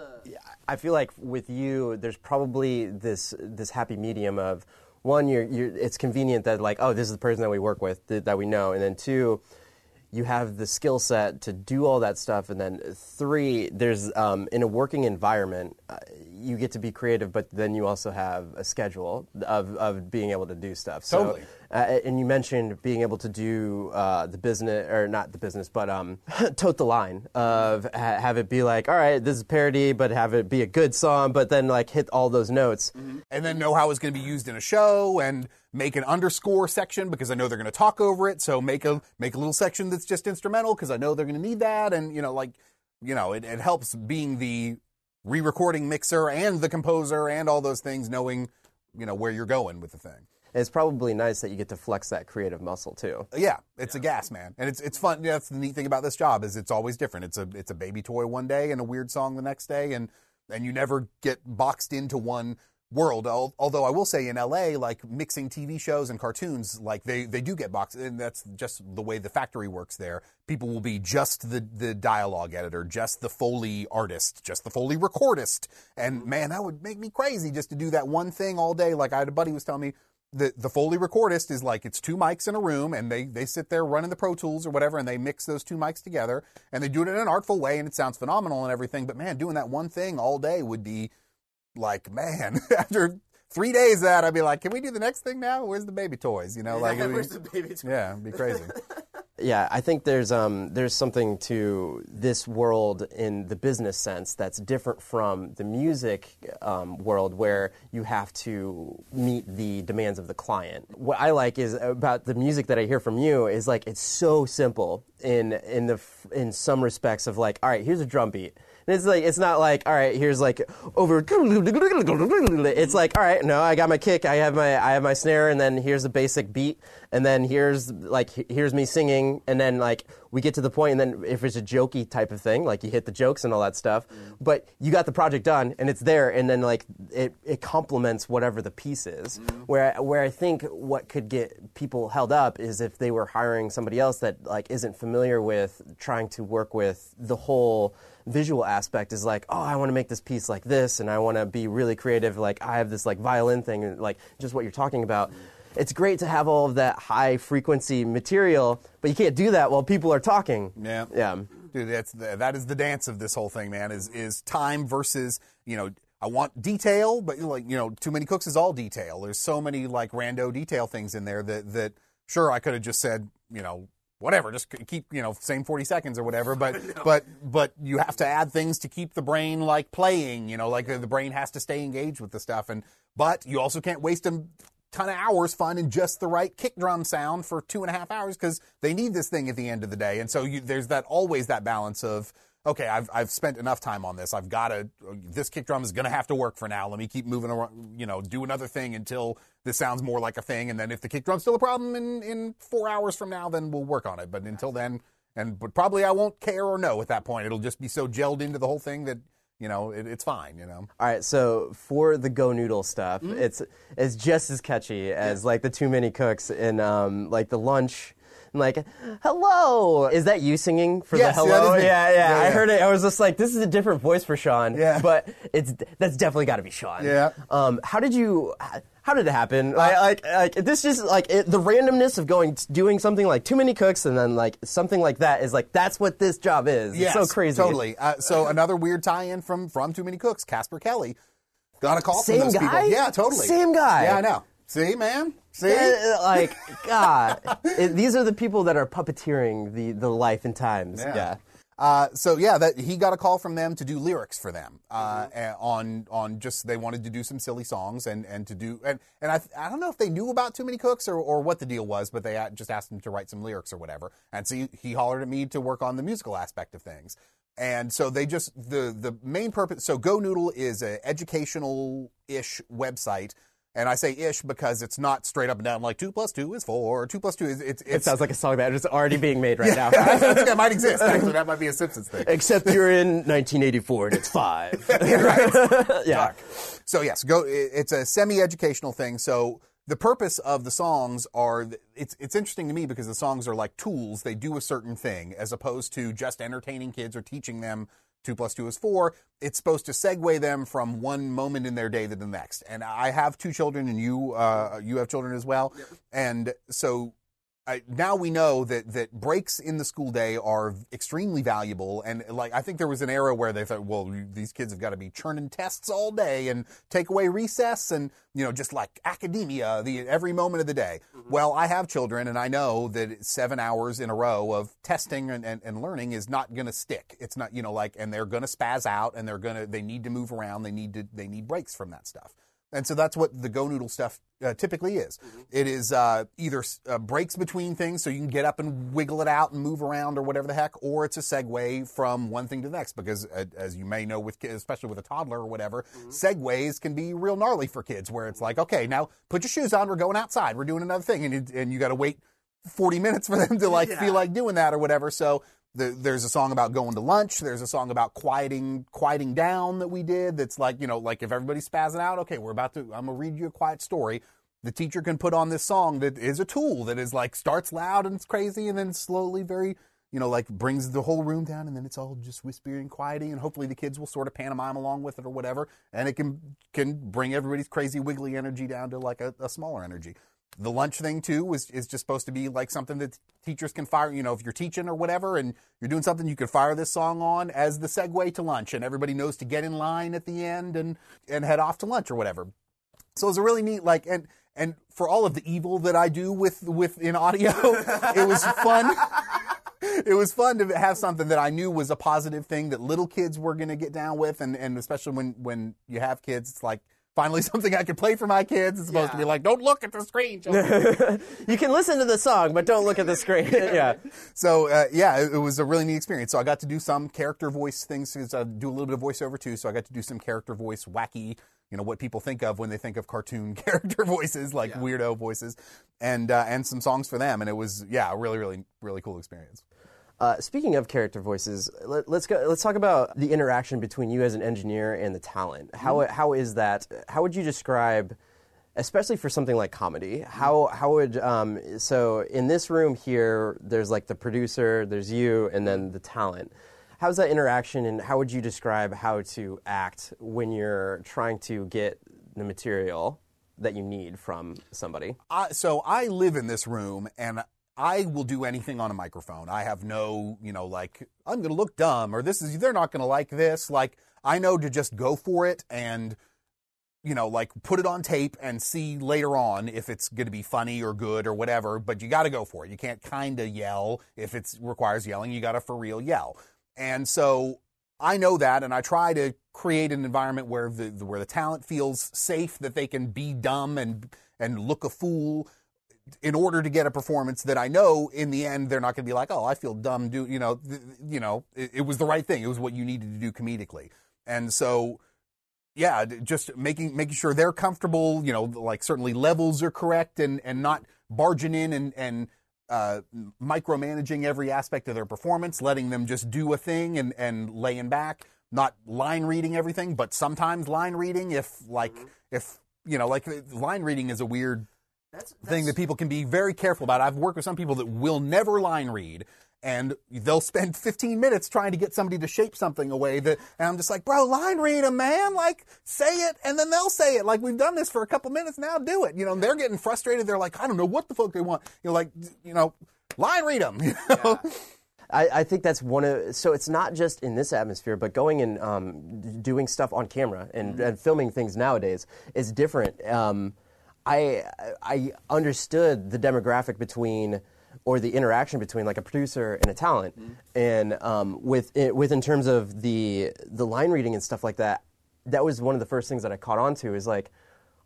I feel like with you, there's probably this this happy medium of one, you're, you're it's convenient that like, oh, this is the person that we work with that, that we know, and then two, you have the skill set to do all that stuff, and then three, there's um, in a working environment, uh, you get to be creative, but then you also have a schedule of of being able to do stuff. So, Totally. Uh, and you mentioned being able to do uh, the business, or not the business, but um, tote the line of ha- have it be like, all right, this is parody, but have it be a good song, but then like hit all those notes. and then know how it's going to be used in a show and make an underscore section because I know they're going to talk over it. So make a make a little section that's just instrumental because I know they're going to need that. And you know, like you know, it, it helps being the re-recording mixer and the composer and all those things, knowing you know where you're going with the thing. And it's probably nice that you get to flex that creative muscle too. Yeah, it's a gas man, and it's it's fun. Yeah, that's the neat thing about this job is it's always different. It's a it's a baby toy one day and a weird song the next day, and and you never get boxed into one world. Although I will say in LA, like mixing TV shows and cartoons, like they, they do get boxed, and that's just the way the factory works there. People will be just the, the dialogue editor, just the Foley artist, just the Foley recordist. And man, that would make me crazy just to do that one thing all day. Like I had a buddy who was telling me, the, the Foley recordist is like it's two mics in a room and they, they sit there running the Pro Tools or whatever and they mix those two mics together and they do it in an artful way and it sounds phenomenal and everything. But man, doing that one thing all day would be like, man, after three days of that, I'd be like, can we do the next thing now? Where's the baby toys? You know, like, it'd be- Where's the baby? toys? yeah, it'd be crazy. Yeah, I think there's um, there's something to this world in the business sense that's different from the music um, world where you have to meet the demands of the client. What I like is about the music that I hear from you is like it's so simple in in the in some respects of like all right, here's a drum beat. And it's like it's not like all right, here's like over. It's like all right, no, I got my kick, I have my I have my snare, and then here's the basic beat, and then here's like here's me singing, and then like we get to the point, and then if it's a jokey type of thing, like you hit the jokes and all that stuff, mm. but you got the project done, and it's there, and then like it it complements whatever the piece is. Mm. Where where I think what could get people held up is if they were hiring somebody else that like isn't familiar with trying to work with the whole visual aspect is like, oh, I want to make this piece like this, and I want to be really creative. Like I have this like violin thing, and like just what you're talking about. It's great to have all of that high frequency material, but you can't do that while people are talking. Yeah. Yeah. Dude, that's the, that is the dance of this whole thing, man. Is is time versus you know. I want detail, but like you know, too many cooks is all detail. There's so many like rando detail things in there that that sure I could have just said you know whatever, just keep you know same 40 seconds or whatever. But but but you have to add things to keep the brain like playing. You know, like uh, the brain has to stay engaged with the stuff. And but you also can't waste a ton of hours finding just the right kick drum sound for two and a half hours because they need this thing at the end of the day. And so you, there's that always that balance of okay, I've I've spent enough time on this. I've got to this kick drum is going to have to work for now. Let me keep moving around, you know, do another thing until this sounds more like a thing. And then if the kick drum's still a problem in in four hours from now, then we'll work on it. But until then, and but probably I won't care or know at that point. It'll just be so gelled into the whole thing that you know it, it's fine. You know. All right, so for the Go Noodle stuff, Mm-hmm. it's it's just as catchy as like the Too Many Cooks in um, like the lunch. And, Like, hello. Is that you singing for Yes, the hello? me. yeah, yeah, Yeah, I heard it. I was just like, this is a different voice for Shawn. Yeah. But it's that's definitely got to be Shawn. Yeah. Um, how did you? How did it happen? Like, like, like this just like it, the randomness of going doing something like Too Many Cooks and then like something like that is like that's what this job is. Yes, it's so crazy. Totally. Uh, so another weird tie-in from from Too Many Cooks, Casper Kelly. Got a call Same from those guy? people. Yeah, totally. Same guy? Yeah, I know. See, man. See. Like God, It- these are the people that are puppeteering the, the life and times. Yeah. Uh, so yeah, that he got a call from them to do lyrics for them uh, Mm-hmm. on on just they wanted to do some silly songs and and to do and and I I don't know if they knew about Too Many Cooks or, or what the deal was, but they just asked him to write some lyrics or whatever. And so he, he hollered at me to work on the musical aspect of things. And so they just the the main purpose. So Go Noodle is a educational ish website. And I say ish because it's not straight up and down like two plus two is four. Two plus two is it's. It sounds like a song that is already being made right now. I think that might exist. Actually, that might be a Simpsons thing. Except you're in 1984 and it's five. yeah. So yes, go. It's a semi-educational thing. So the purpose of the songs are. It's it's interesting to me because the songs are like tools. They do a certain thing as opposed to just entertaining kids or teaching them. Two plus two is four. It's supposed to segue them from one moment in their day to the next. And I have two children, and you uh, you have children as well. And so I, now we know that that breaks in the school day are extremely valuable, and like I think there was an era where they thought, well, these kids have got to be churning tests all day and take away recess, and you know, just like academia, the every moment of the day. Mm-hmm. Well, I have children, and I know that seven hours in a row of testing and, and, and learning is not going to stick. It's not, you know, like, and they're going to spaz out, and they're going to they need to move around, they need to they need breaks from that stuff. And so that's what the Go Noodle stuff uh, typically is. It is uh, either uh, breaks between things so you can get up and wiggle it out and move around or whatever the heck, or it's a segue from one thing to the next. Because uh, as you may know, with kids, especially with a toddler or whatever, segues can be real gnarly for kids. Where it's like, okay, now put your shoes on, we're going outside, we're doing another thing, and you, and you got to wait 40 minutes for them to like feel like doing that or whatever. So the, there's a song about going to lunch. There's a song about quieting quieting down that we did. That's like you know, like if everybody's spazzing out, okay, we're about to. I'm gonna read you a quiet story. The teacher can put on this song that is a tool that is like starts loud and crazy, and then slowly, very you know, like brings the whole room down, and then it's all just whispering, quieting, and hopefully the kids will sort of pantomime along with it or whatever, and it can can bring everybody's crazy wiggly energy down to like a, a smaller energy. The lunch thing too is is just supposed to be like something that teachers can fire. You know, if you're teaching or whatever, and you're doing something, you could fire this song on as the segue to lunch, and everybody knows to get in line at the end and and head off to lunch or whatever. So it was a really neat like and and for all of the evil that I do with with in audio, it was fun. it was fun to have something that I knew was a positive thing that little kids were going to get down with, and and especially when when you have kids, it's like finally something I can play for my kids. It's supposed to be like, don't look at the screen. children." You can listen to the song, but don't look at the screen. yeah. so uh, yeah, it, it was a really neat experience. So I got to do some character voice things because I do a little bit of voiceover too. So I got to do some character voice wacky, you know, what people think of when they think of cartoon character voices, like weirdo voices, and uh, and some songs for them. And it was yeah, a really really really cool experience. Uh, speaking of character voices, let, let's go. Let's talk about the interaction between you as an engineer and the talent. How how is that? How would you describe, especially for something like comedy? How how would um, so in this room here, there's like the producer, there's you, and then the talent. How's that interaction, and how would you describe how to act when you're trying to get the material that you need from somebody? I, so I live in this room and I will do anything on a microphone. I have no, you know, like I'm going to look dumb or this is they're not going to like this. Like I know to just go for it and you know, like put it on tape and see later on if it's going to be funny or good or whatever, but you got to go for it. You can't kind of yell if it requires yelling, you got to for real yell. And so I know that, and I try to create an environment where the, where the talent feels safe that they can be dumb and and look a fool in order to get a performance that I know in the end they're not going to be like, oh, I feel dumb. Do you know? Th- you know, it, it was the right thing. It was what you needed to do comedically, and so yeah, just making making sure they're comfortable. You know, like certainly levels are correct and and not barging in and and uh, micromanaging every aspect of their performance, letting them just do a thing and and laying back, not line reading everything, but sometimes line reading if like if you know like line reading is a weird That's, thing that people can be very careful about. I've worked with some people that will never line read. And they'll spend 15 minutes trying to get somebody to shape something away that, and I'm just like, bro, line read a man. Like, say it, and then they'll say it. Like, we've done this for a couple minutes now, do it. You know, and they're getting frustrated. They're like, I don't know what the fuck they want. You know, like, you know, line read them. You know? I, I think that's one of so it's not just in this atmosphere, but going and um, doing stuff on camera and, and filming things nowadays is different. Um, I I understood the demographic between or the interaction between like a producer and a talent, and um, with it, with in terms of the the line reading and stuff like that. That was one of the first things that I caught on to is like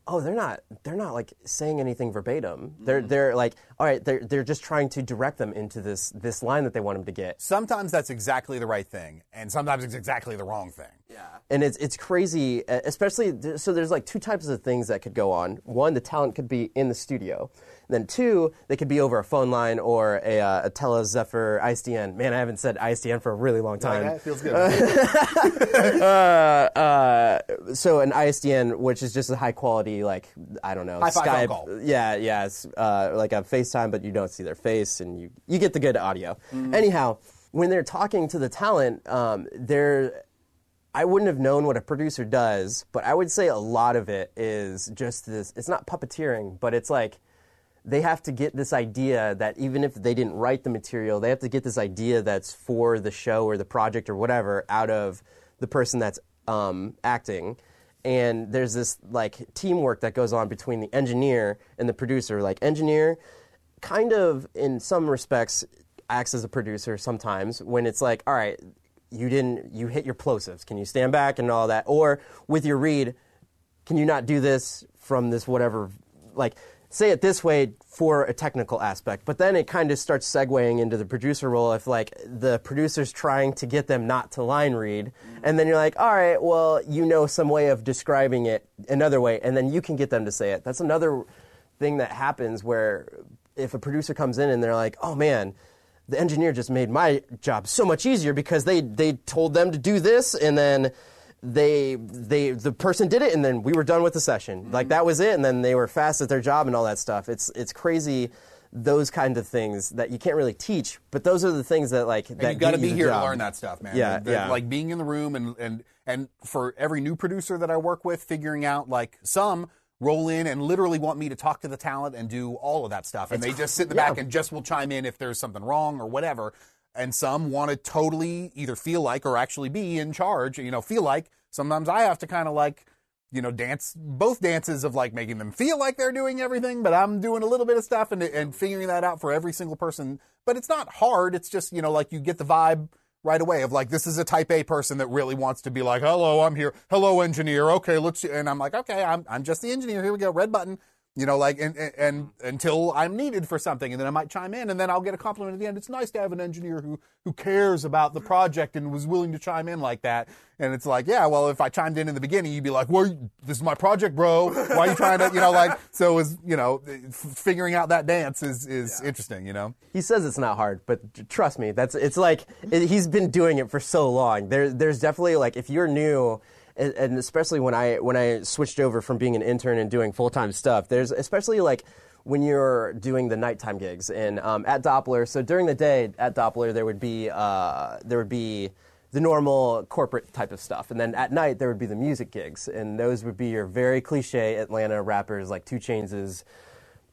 oh they're not they're not like saying anything verbatim. They're they're like all right they're they're just trying to direct them into this this line that they want them to get. Sometimes that's exactly the right thing, and sometimes it's exactly the wrong thing. yeah. and it's it's crazy uh, especially th- so there's like two types of things that could go on. One the talent could be in the studio then two they could be over a phone line or a, uh, a Telos Zephyr isdn man i haven't said isdn for a really long time That feels good. uh, uh, so an ISDN, which is just a high quality, like I don't know, Skype. call. Yeah, yeah, it's uh, like a FaceTime, but you don't see their face, and you you get the good audio. Mm-hmm. Anyhow, when they're talking to the talent, um, they're I wouldn't have known what a producer does, but I would say a lot of it is just this. It's not puppeteering, but it's like they have to get this idea that even if they didn't write the material, they have to get this idea that's for the show or the project or whatever out of the person that's um, acting. And there's this like teamwork that goes on between the engineer and the producer. Like engineer, kind of in some respects acts as a producer sometimes when it's like, all right, you didn't you hit your plosives. Can you stand back and all that? Or with your read, can you not do this from this whatever like say it this way for a technical aspect but then it kind of starts segueing into the producer role if like the producer's trying to get them not to line read. Mm-hmm. And then you're like all right well you know some way of describing it another way and then you can get them to say it. That's another thing that happens where if a producer comes in and they're like oh man the engineer just made my job so much easier because they they told them to do this and then they they the person did it and then we were done with the session mm-hmm. like that was it and then they were fast at their job and all that stuff it's it's crazy those kind of things that you can't really teach but those are the things that like that you got to be here to learn that stuff, man. Yeah, The- the- yeah. Like being in the room and and and for every new producer that I work with, figuring out like some roll in and literally want me to talk to the talent and do all of that stuff, and they just sit in the back and just will chime in if there's something wrong or whatever. And some want to totally either feel like or actually be in charge. You know, feel like sometimes I have to kind of like you know, dance both dances of like making them feel like they're doing everything, but I'm doing a little bit of stuff and and figuring that out for every single person. But it's not hard. It's just you know, like you get the vibe right away of like this is a type A person that really wants to be like, hello, I'm here, hello, engineer, okay, let's, and I'm like, okay, I'm I'm just the engineer. Here we go, red button. You know, like, and, and, and mm. until I'm needed for something, and then I might chime in, and then I'll get a compliment at the end. It's nice to have an engineer who who cares about the project and was willing to chime in like that. And it's like, yeah, well, if I chimed in in the beginning, you'd be like, well, this is my project, bro. Why are you trying to, you know, like, so is, you know, f- figuring out that dance is is interesting, you know. He says it's not hard, but trust me, that's it's like it, he's been doing it for so long. There, there's definitely like if you're new, and, especially when I when I switched over from being an intern and doing full time stuff, there's especially like when you're doing the nighttime gigs and um, at Doppler. So during the day at Doppler, there would be uh, there would be the normal corporate type of stuff. And then at night, there would be the music gigs. And those would be your very cliche Atlanta rappers like Two Chainses,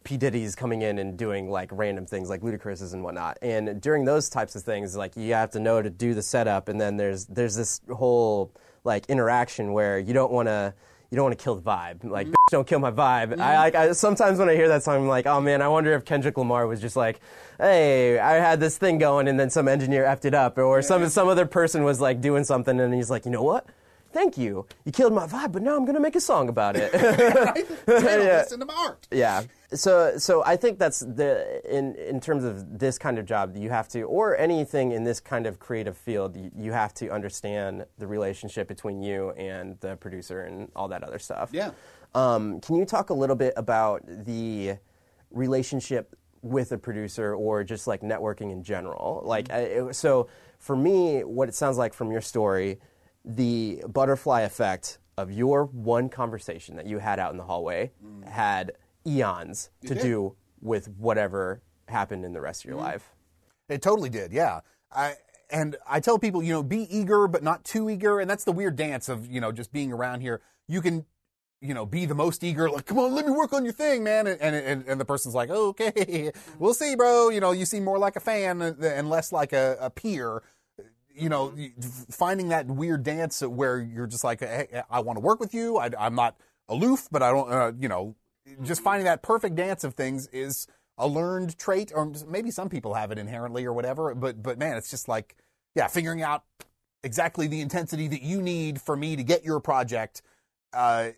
P. Diddy's coming in and doing like random things like Ludacris's and whatnot. And during those types of things, like you have to know to do the setup. And then there's, there's this whole like interaction where you don't want to. You don't want to kill the vibe. Like, mm-hmm. "Bitch, don't kill my vibe. I, mm-hmm. like, I sometimes when I hear that song, I'm like, oh man, I wonder if Kendrick Lamar was just like, hey, I had this thing going, and then some engineer effed it up, or some some other person was like doing something, and he's like, you know what? Thank you. You killed my vibe, but now I'm gonna make a song about it. yeah. Listen to my art. yeah. So so I think that's the in in terms of this kind of job you have to or anything in this kind of creative field you, you have to understand the relationship between you and the producer and all that other stuff. Yeah. Um, can you talk a little bit about the relationship with a producer or just like networking in general? Like, I, it- so for me, what it sounds like from your story, the butterfly effect of your one conversation that you had out in the hallway had eons to did. do with whatever happened in the rest of your life. It totally did, yeah. I and I tell people, you know, be eager but not too eager, and that's the weird dance of you know just being around here. You can, you know, be the most eager, like, come on, let me work on your thing, man, and and and, the person's like, okay, we'll see, bro. You know, you seem more like a fan and and less like a, a peer. You know, finding that weird dance where you're just like, hey, I want to work with you. I, I'm not aloof, but I don't, uh, you know, just finding that perfect dance of things is a learned trait, or maybe some people have it inherently or whatever. But but man, it's just like yeah, figuring out exactly the intensity that you need for me to get your project. Uh,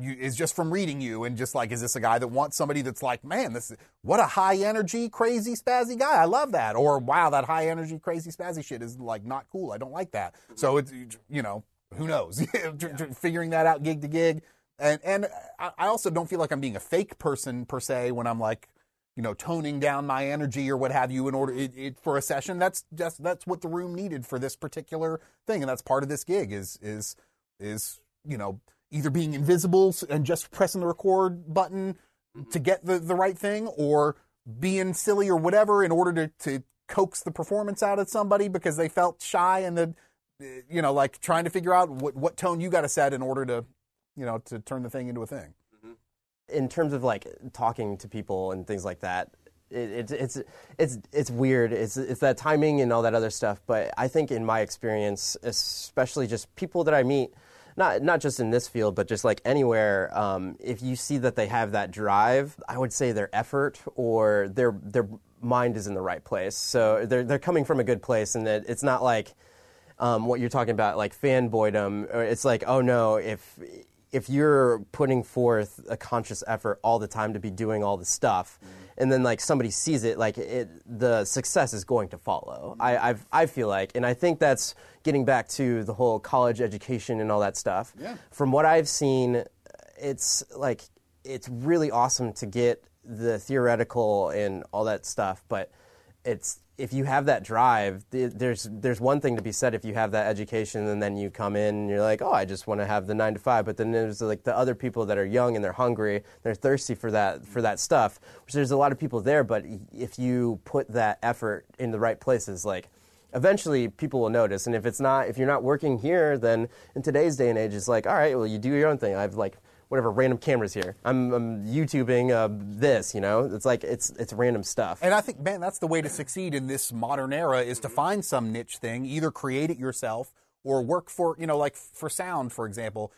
you, is just from reading you and just like, is this a guy that wants somebody that's like, man, this what a high energy, crazy, spazzy guy. I love that. Or wow, that high energy, crazy, spazzy shit is like not cool. I don't like that. So it's you know who knows, figuring that out gig to gig. And and I also don't feel like I'm being a fake person per se when I'm like, you know, toning down my energy or what have you in order it, it, for a session. That's just that's what the room needed for this particular thing, and that's part of this gig is is is you know either being invisible and just pressing the record button mm-hmm. to get the the right thing, or being silly or whatever in order to to coax the performance out of somebody because they felt shy and the eh, you know like trying to figure out what what tone you got to set in order to you know to turn the thing into a thing. in terms of like talking to people and things like that, it, it, it's it's it's weird. It's it's that timing and all that other stuff. But I think in my experience, especially just people that I meet, not not just in this field, but just like anywhere, um, if you see that they have that drive, I would say their effort or their their mind is in the right place. So they're they're coming from a good place, and it, it's not like um, what you're talking about, like fanboydom. It's like, oh no, if if you're putting forth a conscious effort all the time to be doing all the stuff, mm-hmm. and then like somebody sees it, like it, the success is going to follow. Mm-hmm. I I've, I feel like, and I think that's getting back to the whole college education and all that stuff. Yeah. From what I've seen, it's like it's really awesome to get the theoretical and all that stuff, but it's if you have that drive, there's there's one thing to be said if you have that education and then you come in and you're like, oh, I just want to have the nine to five. But then there's like the other people that are young and they're hungry, they're thirsty for that for that stuff. Which there's a lot of people there, but if you put that effort in the right places, like eventually people will notice. And if it's not, if you're not working here, then in today's day and age, it's like, all right, well, you do your own thing. I've like whatever random cameras here. I'm, I'm YouTubing uh, this, you know. It's like it's it's random stuff. And I think, man, that's the way to succeed in this modern era is to find some niche thing, either create it yourself or work for, you know, like for sound, for example.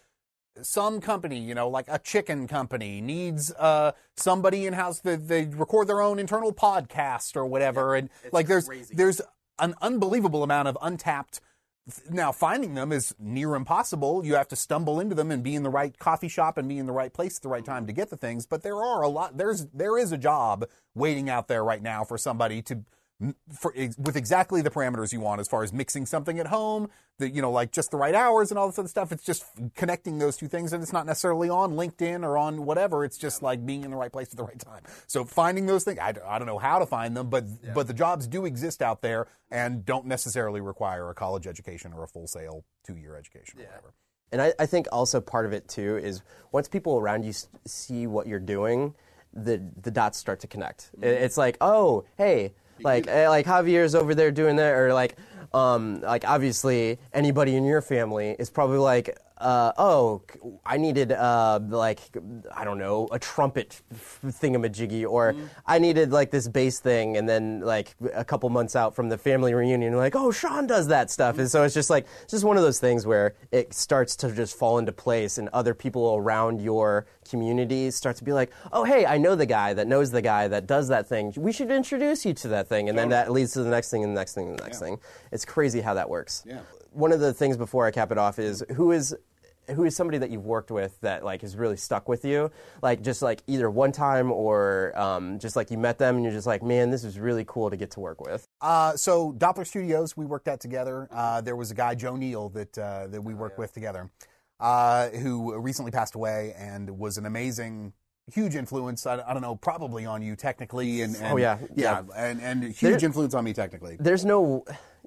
Some company, you know, like a chicken company, needs uh, somebody in house that they record their own internal podcast or whatever, and like there's crazy. there's an unbelievable amount of untapped now finding them is near impossible. You have to stumble into them and be in the right coffee shop and be in the right place at the right time to get the things. But there are a lot there's there is a job waiting out there right now for somebody to for with exactly the parameters you want as far as mixing something at home the you know like just the right hours and all this other stuff. It's just connecting those two things and it's not necessarily on linkedin or on whatever. It's just like being in the right place at the right time. So finding those things i, I don't know how to find them but but the jobs do exist out there and don't necessarily require a college education or a Full Sail two year education or whatever. And I, I think also part of it too is once people around you see what you're doing, the the dots start to connect. Mm-hmm. It's like, oh, hey, like eh, like Javier's over there doing that, or like um, like obviously anybody in your family is probably like. Uh, oh, I needed uh, like I don't know a trumpet thingamajiggy, or Mm-hmm. I needed like this bass thing, and then like a couple months out from the family reunion, like oh Shawn does that stuff, and so it's just like it's just one of those things where it starts to just fall into place, and other people around your community start to be like, oh hey, I know the guy that knows the guy that does that thing. We should introduce you to that thing, and then that leads to the next thing, and the next thing, and the next thing. It's crazy how that works. Yeah. One of the things before I cap it off is who is who is somebody that you've worked with that like has really stuck with you like just like either one time or um, just like you met them and you're just like man this is really cool to get to work with Uh, so Doppler Studios, we worked at together. Uh, there was a guy, Joe Neal, that uh, that we worked with together, uh, who recently passed away and was an amazing, huge influence. I, I don't know, probably on you technically, and, and Oh, yeah, yeah, yeah. and and huge There- influence on me technically. there's no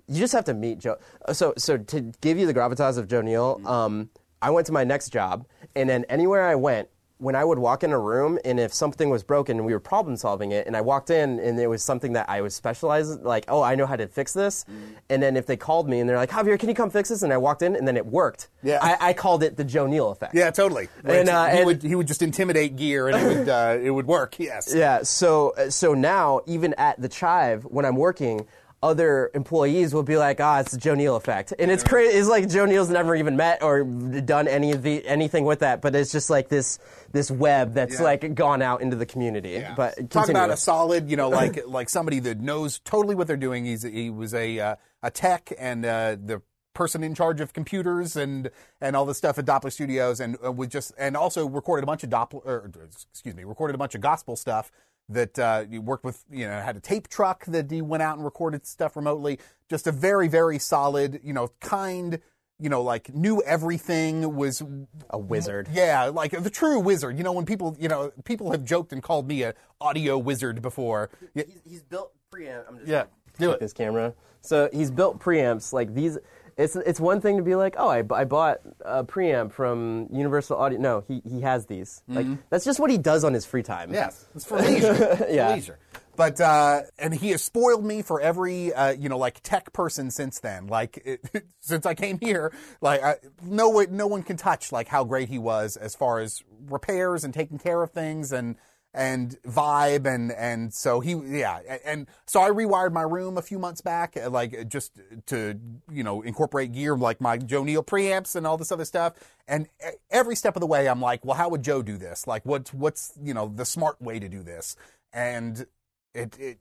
you just have to meet joe so so to give you the gravitas of joe neal um, i went to my next job and then anywhere i went when I would walk in a room and if something was broken and we were problem solving it and I walked in and it was something that I was specialized like oh I know how to fix this and then if they called me and they're like Javier can you come fix this and I walked in and then it worked Yeah. I, I called it the Joe Neal effect Yeah, totally. And, uh, he and- would he would just intimidate gear, and it would uh, it would work. Yes. Yeah. So so now even at the Chive when I'm working. Other employees will be like, "Ah, it's the Joe Neal effect," and it's crazy. It's like Joe Neal's never even met or done any of the anything with that, but it's just like this this web that's Yeah. like gone out into the community. But talk continue. about a solid, you know, like like somebody that knows totally what they're doing. He's he was a uh, a tech and uh, the person in charge of computers and and all this stuff at Doppler Studios, and uh, was just and also recorded a bunch of Doppler, or, excuse me, recorded a bunch of gospel stuff. That uh, he worked with, you know, had a tape truck that he went out and recorded stuff remotely. Just a very, very solid, you know, kind, you know, like knew everything. Was a wizard. yeah, like the true wizard. You know, when people, you know, people have joked and called me a audio wizard before. Yeah, He's, he's built preamp. I'm just yeah do it. his camera. So he's built preamps like these. It's it's one thing to be like, oh, I, I bought a preamp from Universal Audio. No, he he has these. Like that's just what he does on his free time. Yes, it's for leisure. Yeah. leisure. But uh, and he has spoiled me for every uh, you know like tech person since then. Like it, since I came here, like I, no no one can touch like how great he was as far as repairs and taking care of things and and vibe and and so he yeah and so I rewired my room a few months back uh, like just to you know incorporate gear like my Joe Neal preamps and all this other stuff. And every step of the way I'm like well how would Joe do this? Like what's what's you know the smart way to do this? And it it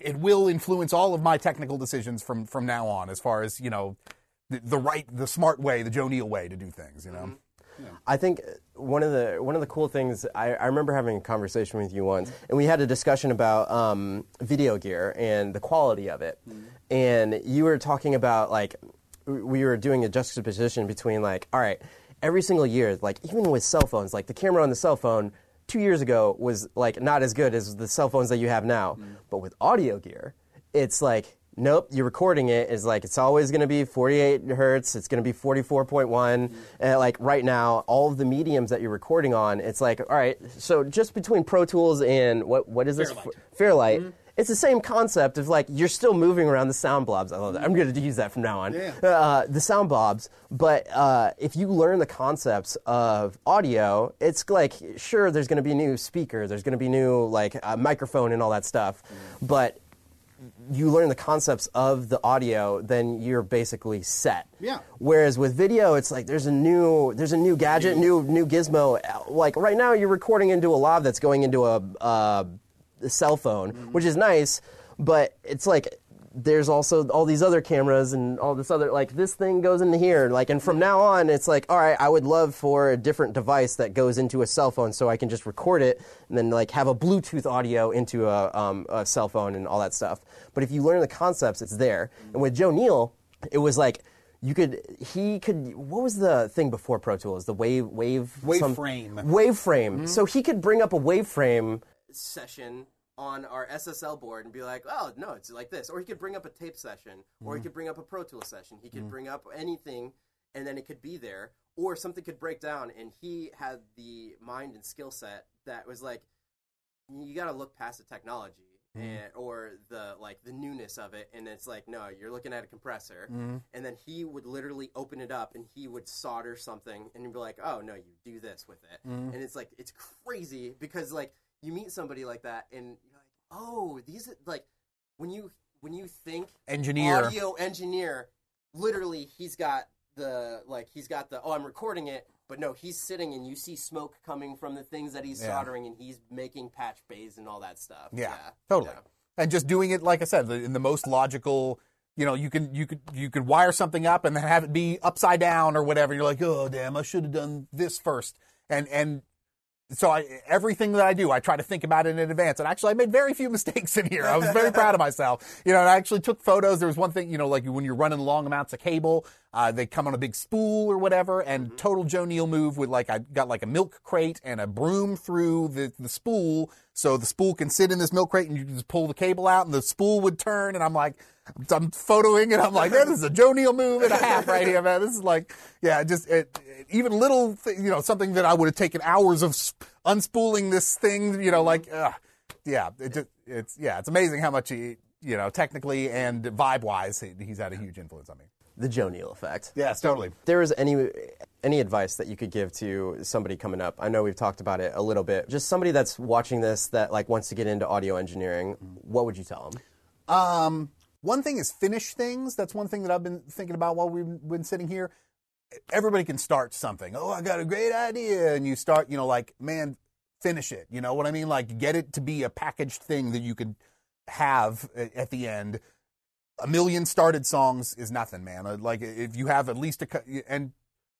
it will influence all of my technical decisions from from now on as far as you know the, the right the smart way the Joe Neal way to do things you know I think one of the one of the cool things I, I remember having a conversation with you once, and we had a discussion about um, video gear and the quality of it, and you were talking about like we were doing a juxtaposition between like all right, every single year, like even with cell phones, like the camera on the cell phone two years ago was like not as good as the cell phones that you have now, but with audio gear. it's like nope you're recording it is like it's always going to be 48 hertz it's going to be 44.1 and like right now all of the mediums that you're recording on it's like all right so just between pro tools and what what is this Fairlight. fairlight it's the same concept of like you're still moving around the sound blobs. I love that. I'm going to use that from now on. Yeah. Uh, the sound blobs, but uh, if you learn the concepts of audio, it's like sure there's going to be new speaker, there's going to be new like uh, microphone and all that stuff, but you learn the concepts of the audio, then you're basically set. Yeah. Whereas with video, it's like there's a new there's a new gadget, new new gizmo. Like right now, you're recording into a lav that's going into a, uh, a cell phone, which is nice, but it's like there's also all these other cameras and all this other like this thing goes into here. Like and from now on it's like all right i would love for a different device that goes into a cell phone so i can just record it and then like have a bluetooth audio into a, um, a cell phone and all that stuff. But if you learn the concepts it's there. And with joe neal it was like you could he could what was the thing before pro tools? The wave wave wave some- Waveframe. waveframe. So he could bring up a wave frame session on our SSL board and be like, oh, no, it's like this. Or he could bring up a tape session, or he mm. could bring up a Pro Tool session. He could mm. bring up anything, and then it could be there. Or something could break down, and he had the mind and skill set that was like, you got to look past the technology. Mm. And, or the like the newness of it and it's like no you're looking at a compressor and then he would literally open it up and he would solder something and be like oh no you do this with it and it's like it's crazy because like you meet somebody like that and you're like oh these are like when you when you think Engineer. audio engineer literally he's got the like he's got the oh i'm recording it but no he's sitting and you see smoke coming from the things that he's Yeah. soldering and he's making patch bays and all that stuff Yeah, totally. Yeah. And just doing it, like I said, in the most logical. You know, you can you could you could wire something up and then have it be upside down or whatever. You're like, oh damn, I should have done this first. And and so I, everything that I do, I try to think about it in advance. And actually, I made very few mistakes in here. I was very proud of myself. You know, and I actually took photos. There was one thing, you know, like when you're running long amounts of cable, uh, they come on a big spool or whatever. And total Joe Neal move with like I got like a milk crate and a broom through the the spool, so the spool can sit in this milk crate, and you can just pull the cable out, and the spool would turn. And I'm like, I'm photoing it. I'm like, this is a Joe Neal move and a half right here, man. This is like, yeah, just it, it- even little, th- you know, something that I would have taken hours of s- unspooling this thing, you know, like, uh, yeah, it just, it's yeah, it's amazing how much he, you know, technically and vibe wise, he, he's had a huge influence on me. the joe neal effect Yes, totally. there is any any advice that you could give to somebody coming up i know we've talked about it a little bit just somebody that's watching this that like wants to get into audio engineering what would you tell them Um, one thing is finish things. That's one thing that I've been thinking about while we've been sitting here. Everybody can start something. Oh, I got a great idea. And you start, you know, like, man, finish it. You know what I mean? Like, get it to be a packaged thing that you could have at the end. A million started songs is nothing, man. Uh, Like, if you have at least a, and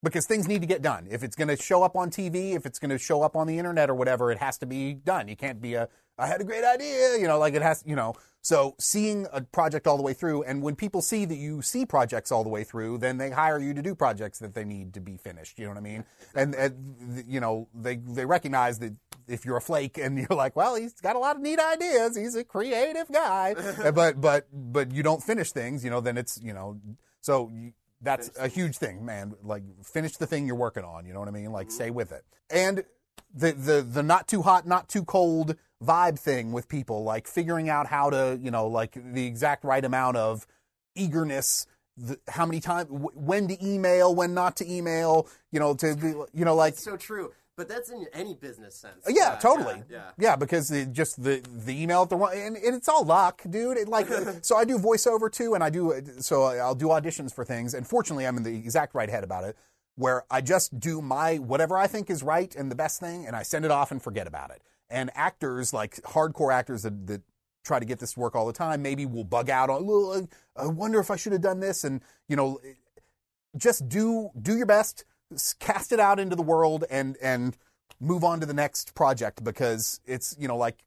because things need to get done. If it's going to show up on TV, if it's going to show up on the internet or whatever, it has to be done. You can't be a, I had a great idea, you know, like it has, you know. So seeing a project all the way through, and when people see that you see projects all the way through, then they hire you to do projects that they need to be finished. You know what I mean? And, and you know, they they recognize that if you're a flake and you're like, well, he's got a lot of neat ideas, he's a creative guy, but but but you don't finish things, you know, then it's you know, so. You, that's a huge thing, man. Like finish the thing you're working on. You know what I mean? Like stay with it. And the the the not too hot, not too cold vibe thing with people, like figuring out how to, you know, like the exact right amount of eagerness. The, how many times, when to email, when not to email, you know, to you know, like so true but that's in any business sense yeah, totally. yeah, Yeah, because it just the the email at the wrong and, and it's all luck, dude. It like so I do voiceover too, and I do so I'll do auditions for things. And fortunately, I'm in the exact right head about it, where I just do my whatever I think is right and the best thing, and I send it off and forget about it. And actors like hardcore actors that, that try to get this to work all the time, maybe will bug out on. "Well, I I wonder if I should have done this, and you know, just do do your best, cast it out into the world, and and move on to the next project because it's you know like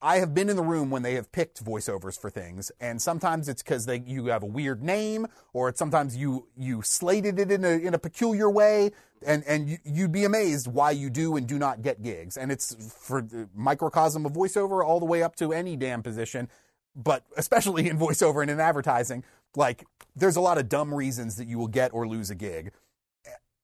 I have been in the room when they have picked voiceovers for things, and sometimes it's because they you have a weird name, or sometimes you you slated it in a in a peculiar way, and and you, you'd be amazed why you do and do not get gigs, and it's for the microcosm of voiceover all the way up to any damn position. but especially in voiceover and in advertising, like there's a lot of dumb reasons that you will get or lose a gig.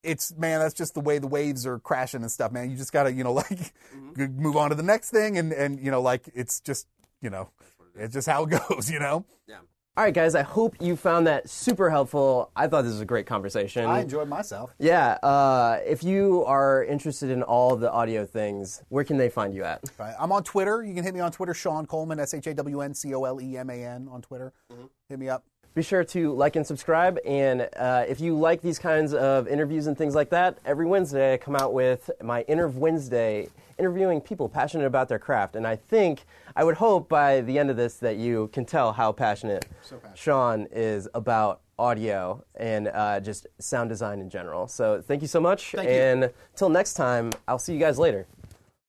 It's man, that's just the way the waves are crashing and stuff, man. You just gotta, you know, like Mm-hmm. move on to the next thing, and and you know, like it's just, you know, it's just how it goes, you know. Yeah. All right, guys. I hope you found that super helpful. I thought this was a great conversation. I enjoyed myself. yeah. Uh, if you are interested in all the audio things, where can they find you at? Right. I'm on Twitter. You can hit me on Twitter, Shawn Coleman, S H A W N C O L E M A N on Twitter. Hit me up. Be sure to like and subscribe. And uh, if you like these kinds of interviews and things like that, every Wednesday I come out with my Interv Wednesday, interviewing people passionate about their craft. And I think, I would hope by the end of this that you can tell how passionate, passionate. Shawn is about audio and uh, just sound design in general. So thank you so much. Thank you. and until next time, I'll see you guys later.